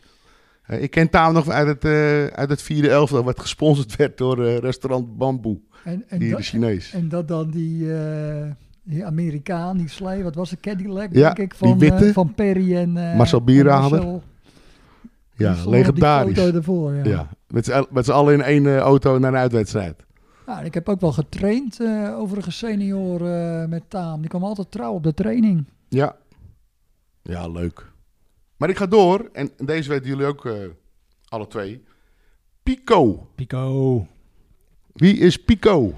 eh, ik ken Taam nog uit het, eh, uit het vierde elftal... wat gesponsord werd door eh, restaurant Bamboe. En, en, Die, dat- Chinees. en dat dan die, die Amerikaan, die slee, wat was het, Cadillac, Ja, denk ik, die van, witte. van Perry en Marcel Bierhaler. Ja, legendarisch. ervoor, ja. Ja, met z'n met z'n allen in één auto naar een uitwedstrijd. Ja, en ik heb ook wel getraind, overigens senior eh, met Taam. Die kwam altijd trouw op de training. Ja. Ja, leuk. Maar ik ga door. En deze weten jullie ook eh, alle twee. Pico. Pico. Wie is Pico?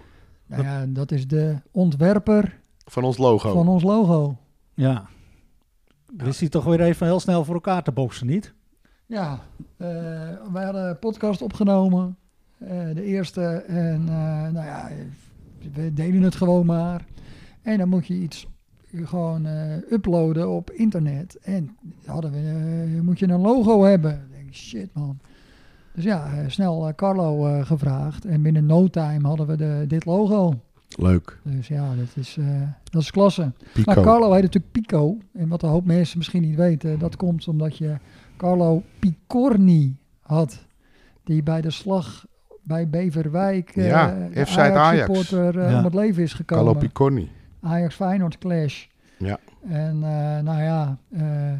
Nou ja, dat is de ontwerper Van ons logo. van ons logo. Ja. Wist hij toch weer even heel snel voor elkaar te boksen, niet? Ja, eh, wij hadden een podcast opgenomen. eh, de eerste. En eh, nou ja, we deden het gewoon maar. En dan moet je iets gewoon eh, uploaden op internet. En hadden we, eh, moet je een logo hebben. Denk, shit man. Dus ja, eh, snel Carlo gevraagd. En binnen no time hadden we de, dit logo. Leuk. Dus ja, dat is, dat is klasse. Pico. Maar Carlo heet natuurlijk Pico. En wat een hoop mensen misschien niet weten, dat komt omdat je Carlo Picorni had. Die bij de slag bij Beverwijk, Ja, de F-side Ajax. Ja. om het leven is gekomen. Carlo Picorni. Ajax Feyenoord clash. Ja. En eh, nou ja, eh,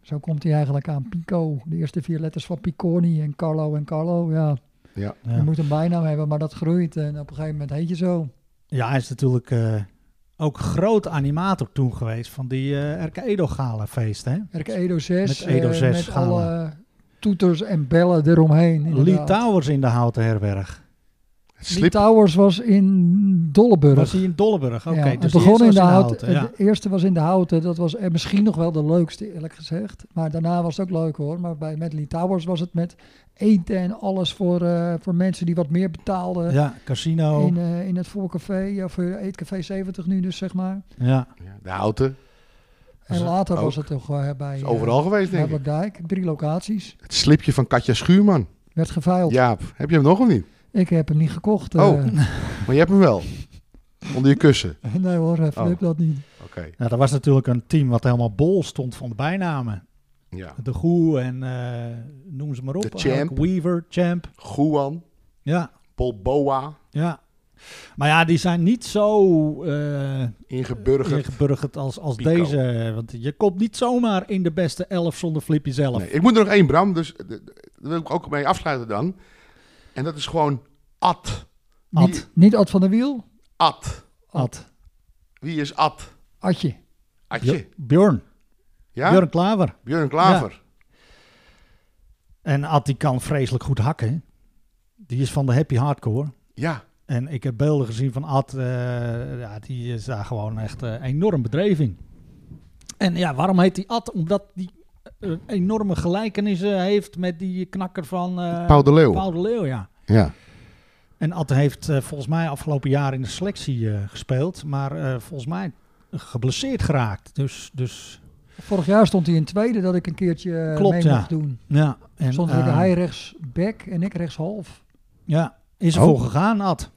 zo komt hij eigenlijk aan Pico. De eerste vier letters van Picorni en Carlo en Carlo. Ja, Ja. je Ja, moet een bijnaam hebben, maar dat groeit. En op een gegeven moment heet je zo. ja hij is natuurlijk eh, ook groot animator toen geweest van die eh RK Edo Gala feest, hè? RK Edo 6. Met Edo 6 met gala. alle toeters en bellen eromheen. Lee inderdaad. Towers in de Houten Herberg. Lee Slip. Towers was in Dolleburg. Was hij in Dolleburg? Oké, ja, het dus de begon in eerste de was houten. ja. De eerste was in de houten. Dat was eh, misschien nog wel de leukste, eerlijk gezegd. Maar daarna was het ook leuk hoor. Maar bij met Lee Towers was het met eten en alles voor, eh, voor mensen die wat meer betaalden. Ja, casino. In, eh, in het voorcafé, of Eetcafé 70 nu dus, zeg maar. ja. Ja, de houten. En Is later ook- was het toch bij is overal geweest, denk ik. Dijk. Drie locaties. Het slipje van Katja Schuurman. Werd geveild. Jaap, heb je hem nog of niet? Ik heb hem niet gekocht. Oh. eh. Maar je hebt hem wel. Onder je kussen. nee hoor, Flip Oh. dat niet. Oké. Ja, dat was natuurlijk een team wat helemaal bol stond van de bijnamen. Ja. De Goe en eh, noem ze maar op. De Champ. Ook Weaver, Champ. Guan, Ja, Paul Boa, ja. Maar ja, die zijn niet zo eh ingeburgerd. ingeburgerd als, als Pico. deze. Want je komt niet zomaar in de beste elf zonder Flippy zelf. Nee, ik moet er nog één, Bram. Dus daar wil ik ook mee afsluiten dan. En dat is gewoon Ad. Ad. Wie, Niet Ad van der Wiel, Ad. Ad. Wie is Ad? Adje. Adje. Björn. Ja? Björn Klaver. Björn Klaver. En Ad die kan vreselijk goed hakken. Die is van de happy hardcore. Ja. En ik heb beelden gezien van Ad. eh, ja, die is daar gewoon echt eh, enorm bedreven in. En ja, waarom heet die Ad? Omdat die enorme gelijkenissen heeft met die knakker van eh Paul de Leeuw. Paul de Leeuw, ja. Ja. En Ad heeft eh, volgens mij afgelopen jaar in de selectie eh, gespeeld. Maar eh, volgens mij geblesseerd geraakt. Dus, dus Vorig jaar stond hij in tweede dat ik een keertje eh, Klopt, mee ja. mocht doen. ja. En, Stond eh, hij rechts back en ik rechts half. Ja, is Oh. ervoor gegaan, Ad.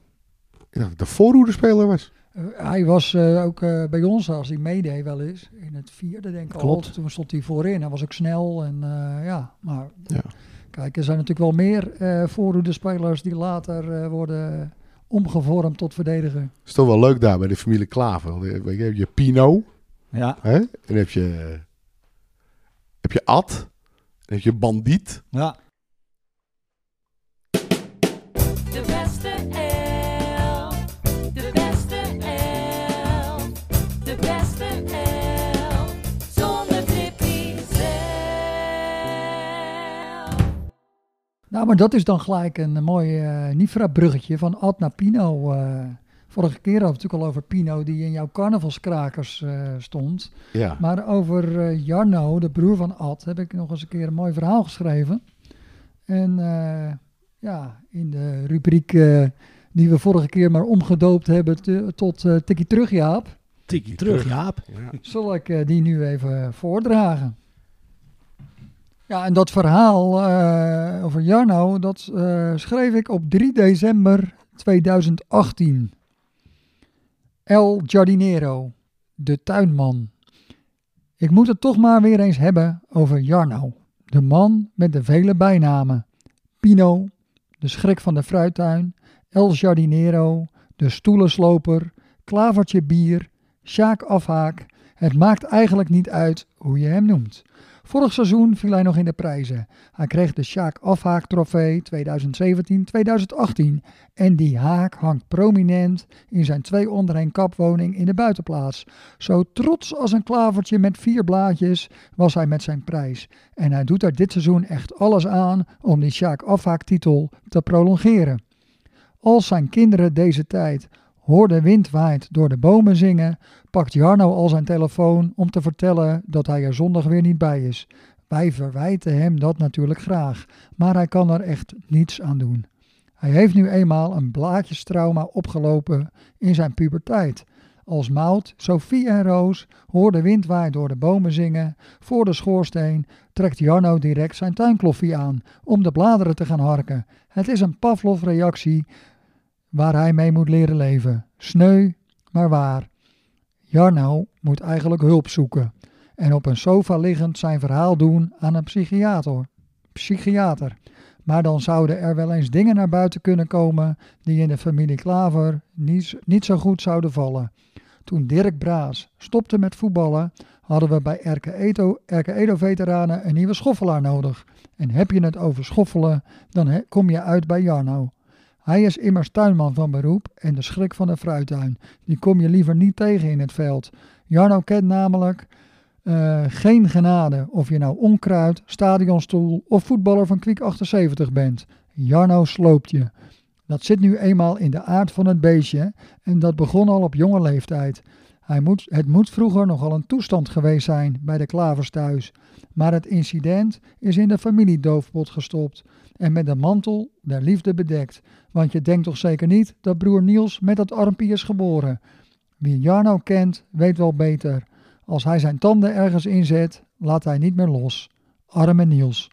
Ik dacht dat de voorhoederspeler was. Eh, hij was eh, ook eh, bij ons als hij meedeed wel eens. In het vierde denk ik Klopt. al. Toen stond hij voorin. Hij was ook snel. En eh, ja, maar Ja. kijk, er zijn natuurlijk wel meer eh voorhoedespelers die later eh, worden omgevormd tot verdediger. is toch wel leuk daar bij de familie Klaver. Want je- Je hebt je Pino. Ja, Hè? En heb je, heb je Ad. Dan heb je Bandiet. ja. Nou, maar dat is dan gelijk een mooi eh Nifra-bruggetje van Ad naar Pino. eh. vorige keer hadden we het natuurlijk al over Pino die in jouw carnavalskrakers eh, stond. Ja. Maar over eh, Jarno, de broer van Ad, heb ik nog eens een keer een mooi verhaal geschreven. En eh, ja, in de rubriek eh, die we vorige keer maar omgedoopt hebben te- tot eh Tikkie terug, Jaap, Tikkie terug, Jaap. ja. zal ik eh, die nu even voordragen. Ja, en dat verhaal eh, over Jarno, dat eh, schreef ik op 3 december 2018. El Jardinero, de tuinman. Ik moet het toch maar weer eens hebben over Jarno, de man met de vele bijnamen. Pino, de schrik van de fruittuin, El Jardinero, de stoelensloper, Klavertje bier, Sjaak Afhaak. Het maakt eigenlijk niet uit hoe je hem noemt. Vorig seizoen viel hij nog in de prijzen. Hij kreeg de Sjaak Afhaak trofee 2017-2018 en die haak hangt prominent in zijn twee onderheen kapwoning in de buitenplaats. Zo trots als een klavertje met vier blaadjes was hij met zijn prijs. En hij doet er dit seizoen echt alles aan om die Sjaak Afhaak titel te prolongeren. Als zijn kinderen deze tijd hoor de wind waait door de bomen zingen, pakt Jarno al zijn telefoon om te vertellen dat hij er zondag weer niet bij is. Wij verwijten hem dat natuurlijk graag, maar hij kan er echt niets aan doen. Hij heeft nu eenmaal een blaadjestrauma opgelopen in zijn puberteit. Als Mout, Sophie en Roos hoor de wind waait door de bomen zingen, voor de schoorsteen trekt Jarno direct zijn tuinkloffie aan om de bladeren te gaan harken. Het is een Pavlov-reactie waar hij mee moet leren leven. Sneu, maar waar. Jarno moet eigenlijk hulp zoeken en op een sofa liggend zijn verhaal doen aan een psychiater. psychiater. Maar dan zouden er wel eens dingen naar buiten kunnen komen die in de familie Klaver niet, niet zo goed zouden vallen. Toen Dirk Braas stopte met voetballen, hadden we bij Erke Edo, Erke Edo-veteranen een nieuwe schoffelaar nodig. En heb je het over schoffelen, dan kom je uit bij Jarno. Hij is immers tuinman van beroep en de schrik van de fruittuin. Die kom je liever niet tegen in het veld. Jarno kent namelijk eh, geen genade of je nou onkruid, stadionstoel of voetballer van Kwiek 78 bent. Jarno sloopt je. Dat zit nu eenmaal in de aard van het beestje en dat begon al op jonge leeftijd. Hij moet, het moet vroeger nogal een toestand geweest zijn bij de klavers thuis. Maar het incident is in de familiedoofpot gestopt en met de mantel der liefde bedekt. Want je denkt toch zeker niet dat broer Niels met dat armpje is geboren. Wie Jarno kent, weet wel beter. Als hij zijn tanden ergens inzet, laat hij niet meer los. Arme Niels.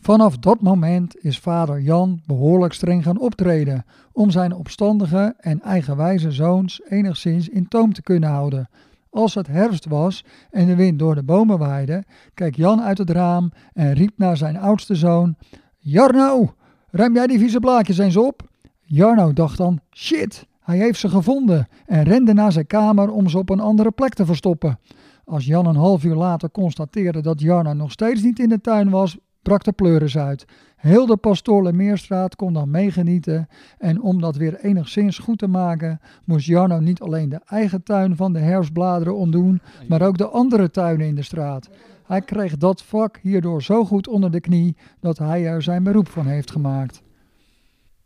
Vanaf dat moment is vader Jan behoorlijk streng gaan optreden om zijn opstandige en eigenwijze zoons enigszins in toom te kunnen houden. Als het herfst was en de wind door de bomen waaide, keek Jan uit het raam en riep naar zijn oudste zoon: Jarno, ruim jij die vieze blaadjes eens op? Jarno dacht dan: shit, hij heeft ze gevonden en rende naar zijn kamer om ze op een andere plek te verstoppen. Als Jan een half uur later constateerde dat Jarno nog steeds niet in de tuin was, brak de pleuris uit. Heel de Pastoorlemeerstraat kon dan meegenieten en om dat weer enigszins goed te maken, moest Jarno niet alleen de eigen tuin van de herfstbladeren ontdoen, maar ook de andere tuinen in de straat. Hij kreeg dat vak hierdoor zo goed onder de knie dat hij er zijn beroep van heeft gemaakt.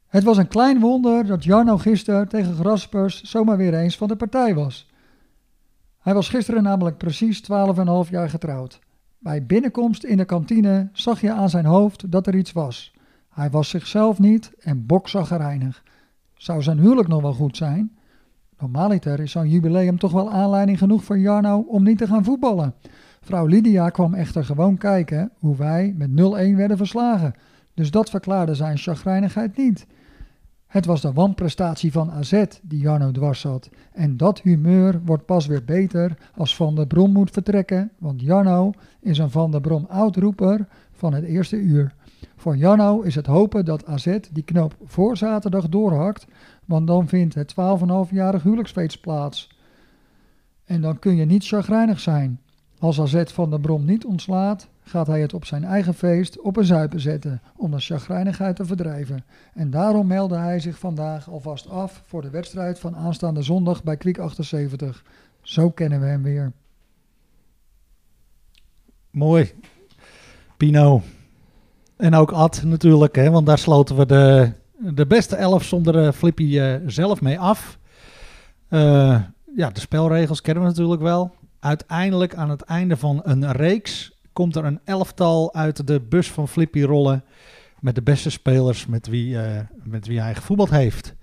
Het was een klein wonder dat Jarno gisteren tegen Graspers zomaar weer eens van de partij was. Hij was gisteren namelijk precies 12,5 jaar getrouwd. Bij binnenkomst in de kantine zag je aan zijn hoofd dat er iets was. Hij was zichzelf niet en bokzaggerijnig. Zou zijn huwelijk nog wel goed zijn? Normaliter is zo'n jubileum toch wel aanleiding genoeg voor Jarno om niet te gaan voetballen. Vrouw Lydia kwam echter gewoon kijken hoe wij met 0-1 werden verslagen. Dus dat verklaarde zijn chagrijnigheid niet. Het was de wanprestatie van AZ die Jarno dwars zat. En dat humeur wordt pas weer beter als Van der Brom moet vertrekken, want Jarno is een Van der Brom oudroeper van het eerste uur. Voor Jarno is het hopen dat AZ die knoop voor zaterdag doorhakt, want dan vindt het 12,5-jarig huwelijksfeest plaats. En dan kun je niet chagrijnig zijn. Als AZ Van der Brom niet ontslaat, gaat hij het op zijn eigen feest op een zuipen zetten om de chagrijnigheid te verdrijven. En daarom meldde hij zich vandaag alvast af voor de wedstrijd van aanstaande zondag bij Kwiek 78. Zo kennen we hem weer. Mooi. Pino. En ook Ad natuurlijk, hè, want daar sloten we de, de beste elf zonder eh, Flippy eh, zelf mee af. Eh, ja, de spelregels kennen we natuurlijk wel. Uiteindelijk aan het einde van een reeks komt er een elftal uit de bus van Flippy rollen. Met de beste spelers met wie, eh, met wie hij gevoetbald heeft.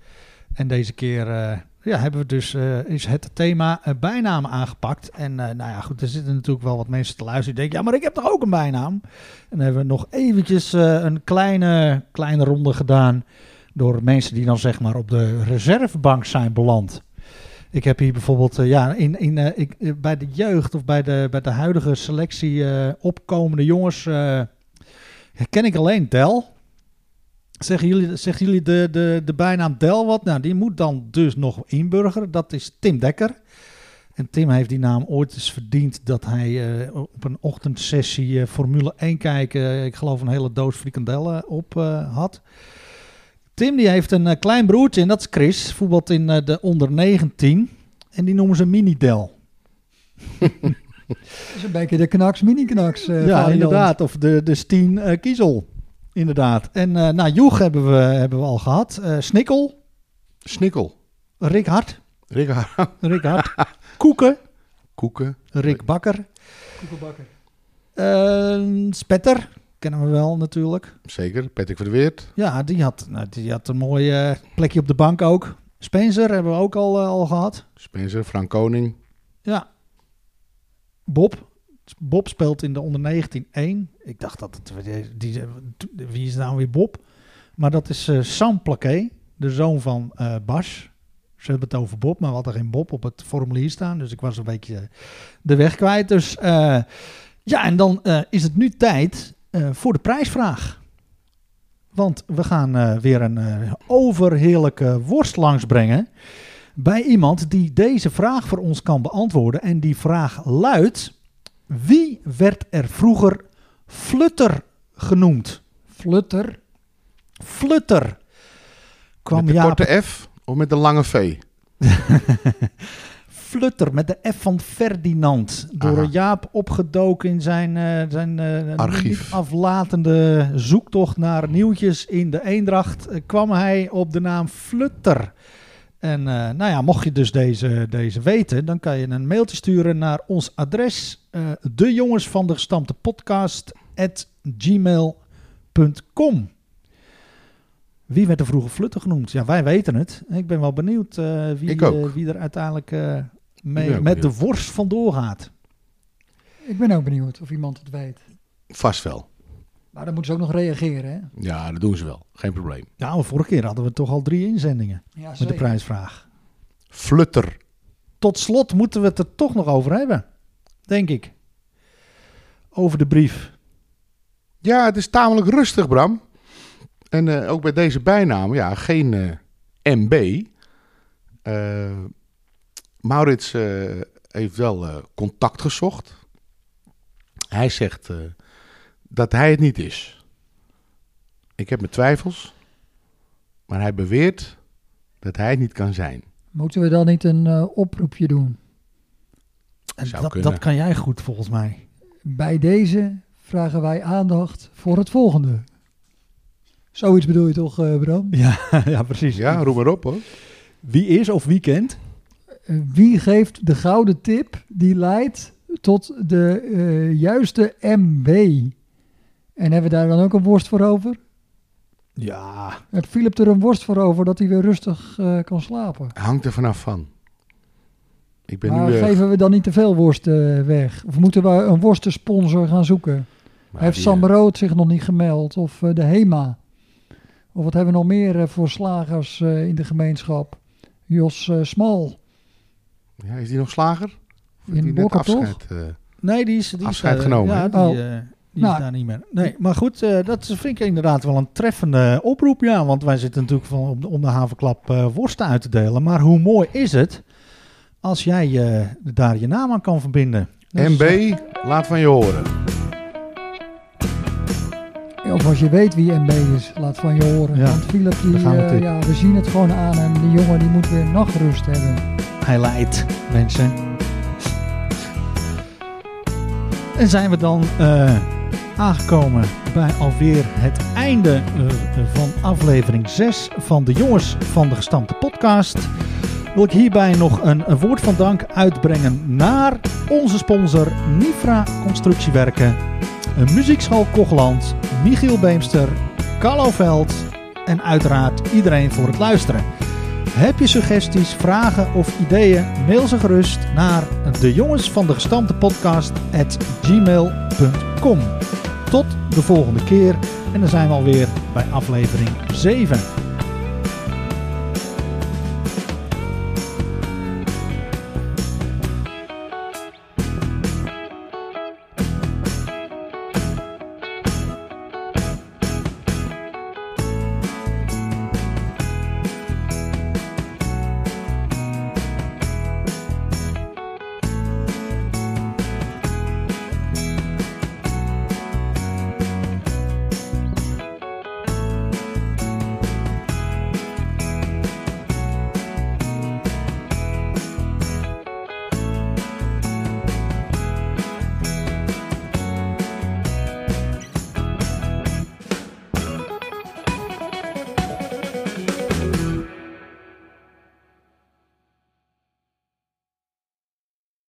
En deze keer eh, ja, hebben we dus, eh, is het thema bijnamen aangepakt. En nou ja, goed, er zitten natuurlijk wel wat mensen te luisteren die denken... ja, maar ik heb toch ook een bijnaam? En dan hebben we nog eventjes een kleine, kleine ronde gedaan... door mensen die dan zeg maar op de reservebank zijn beland. Ik heb hier bijvoorbeeld eh, ja, in, in, eh, ik, eh, bij de jeugd of bij de, bij de huidige selectie opkomende jongens... ken ik alleen Del... Zeggen jullie, zeggen jullie de, de, de bijnaam Del wat? Nou, die moet dan dus nog inburgeren. Dat is Tim Dekker. En Tim heeft die naam ooit eens verdiend dat hij op een ochtendsessie eh, Formule 1 kijken, ik geloof een hele doos frikandellen op had. Tim die heeft een eh, klein broertje en dat is Chris, voetbalt in eh, de onder 19. En die noemen ze Mini Del. Dat is een beetje de knaks, mini-knaks. eh, ja, inderdaad. Of de, de Stien eh, Kiezel. Inderdaad. En eh nou, Joeg hebben we, hebben we al gehad. Eh Snikkel, Snikkel. Rick Hart. Rick Har- Rick Hart. Koeken. Koeken. Rick Bakker. Koekenbakker. Eh, Spetter. Kennen we wel natuurlijk. Zeker. Patrick Verweert. Ja, die had, nou, die had een mooi eh, plekje op de bank ook. Spencer hebben we ook al, eh, al gehad. Spencer. Frank Koning. Ja. Bob. Bob speelt in de onder 19 1. Ik dacht dat het... Die, die, wie is nou weer Bob? Maar dat is eh, Sam Plaquet, de zoon van Bas. Ze hebben het over Bob, maar we hadden geen Bob op het formulier staan. Dus ik was een beetje de weg kwijt. Dus ja, en dan is het nu tijd eh, voor de prijsvraag. Want we gaan eh, weer een eh, overheerlijke worst langsbrengen. Bij iemand die deze vraag voor ons kan beantwoorden. En die vraag luidt: Wie werd er vroeger Flutter genoemd? Flutter. Flutter. Kwam met de Jaap korte F of met de lange V? Flutter met de F van Ferdinand. Door Aha. Jaap opgedoken in zijn, eh, zijn eh, Archief. aflatende zoektocht naar nieuwtjes in de Eendracht. eh, kwam hij op de naam Flutter. En nou ja, mocht je dus deze, deze weten, dan kan je een mailtje sturen naar ons adres. de jongens van de gestampte podcast at gmail.com. Wie werd er vroeger Flutter genoemd? Ja, wij weten het. Ik ben wel benieuwd wie, wie er uiteindelijk mee, met de worst vandoor gaat. Ik ben ook benieuwd of iemand het weet. Vast wel. Maar dan moeten ze ook nog reageren, hè? Ja, dat doen ze wel. Geen probleem. Nou, vorige keer hadden we toch al drie inzendingen Ja, met de prijsvraag. Flutter. Tot slot moeten we het er toch nog over hebben, denk ik. Over de brief. Ja, het is tamelijk rustig, Bram. En eh, ook bij deze bijnaam, ja, geen eh, MB. Eh, Maurits eh, heeft wel eh, contact gezocht. Hij zegt eh, dat hij het niet is. Ik heb mijn twijfels, maar hij beweert dat hij het niet kan zijn. Moeten we dan niet een eh, oproepje doen? En Zou dat, dat kan jij goed volgens mij. Bij deze vragen wij aandacht voor het volgende. Zoiets bedoel je toch, eh, Bram? Ja, ja precies. Ja, roep maar op hoor. Wie is of wie kent? Eh, wie geeft de gouden tip die leidt tot de eh, juiste MB? En hebben we daar dan ook een worst voor over? Ja, Het Philip er een worst voor over dat hij weer rustig eh, kan slapen. Hangt er vanaf van. Ik ben maar nu... geven we dan niet te veel worst eh, weg? Of moeten we een worstensponsor gaan zoeken? maar Heeft die, Sam Rood zich nog niet gemeld? Of de HEMA? Of wat hebben we nog meer voor slagers in de gemeenschap? Jos Smal. Ja, is die nog slager? Of In die net afscheid, eh, nee, die is, die is, Afscheid eh, genomen, Ja, die, Oh. eh, die Nou. is daar niet meer. Nee, maar goed, eh, dat vind ik inderdaad wel een treffende oproep. Ja, want wij zitten natuurlijk van om, de- om de havenklap worsten uit te delen. Maar hoe mooi is het als jij daar je naam aan kan verbinden? Dus, MB, laat van je horen. Of als je weet wie MB is, laat van je horen. Ja, Want Philip, die, ja, we zien het gewoon aan hem. Die jongen die moet weer nachtrust hebben. Leidt, mensen. En zijn we dan eh, aangekomen bij alweer het einde eh, van aflevering 6 van de Jongens van de Gestampte Podcast. Wil ik hierbij nog een, woord van dank uitbrengen naar onze sponsor Nifra Constructiewerken, Muziekschool Kogeland, Michiel Beemster, Carlo Veld en uiteraard iedereen voor het luisteren. Heb je suggesties, vragen of ideeën? Mail ze gerust naar de jongens van de gestampte podcast at gmail.com. Tot de volgende keer en dan zijn we alweer bij aflevering 7.